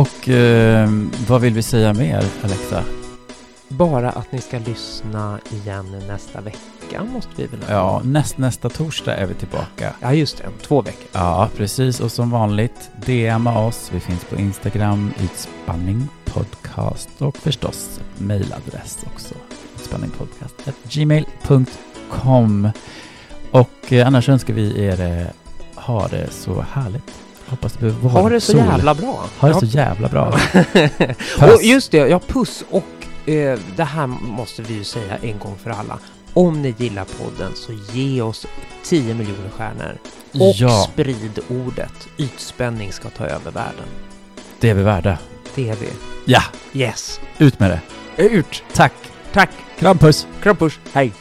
Och eh, vad vill vi säga mer, Alexa? Bara att ni ska lyssna igen nästa vecka måste vi väl Ja, näst, nästa torsdag är vi tillbaka. Ja, just det. Om två veckor. Ja, precis. Och som vanligt, DMa oss. Vi finns på Instagram, Utspanning Podcast och förstås mejladress också. Utspanningpodcast.gmail.com Och eh, annars önskar vi er eh, ha det så härligt. Hoppas det behöver vara Ha det så sol. jävla bra. Ha det Ja. så jävla bra. och just det, ja puss och eh, det här måste vi ju säga en gång för alla. Om ni gillar podden så ge oss 10 miljoner stjärnor. Och Ja, sprid ordet. Ytspänning ska ta över världen. det är vi värda. Det är vi. Ja, Yes. ut med det. Ut. Tack. Tack. Kram, puss. Kram puss. Hej.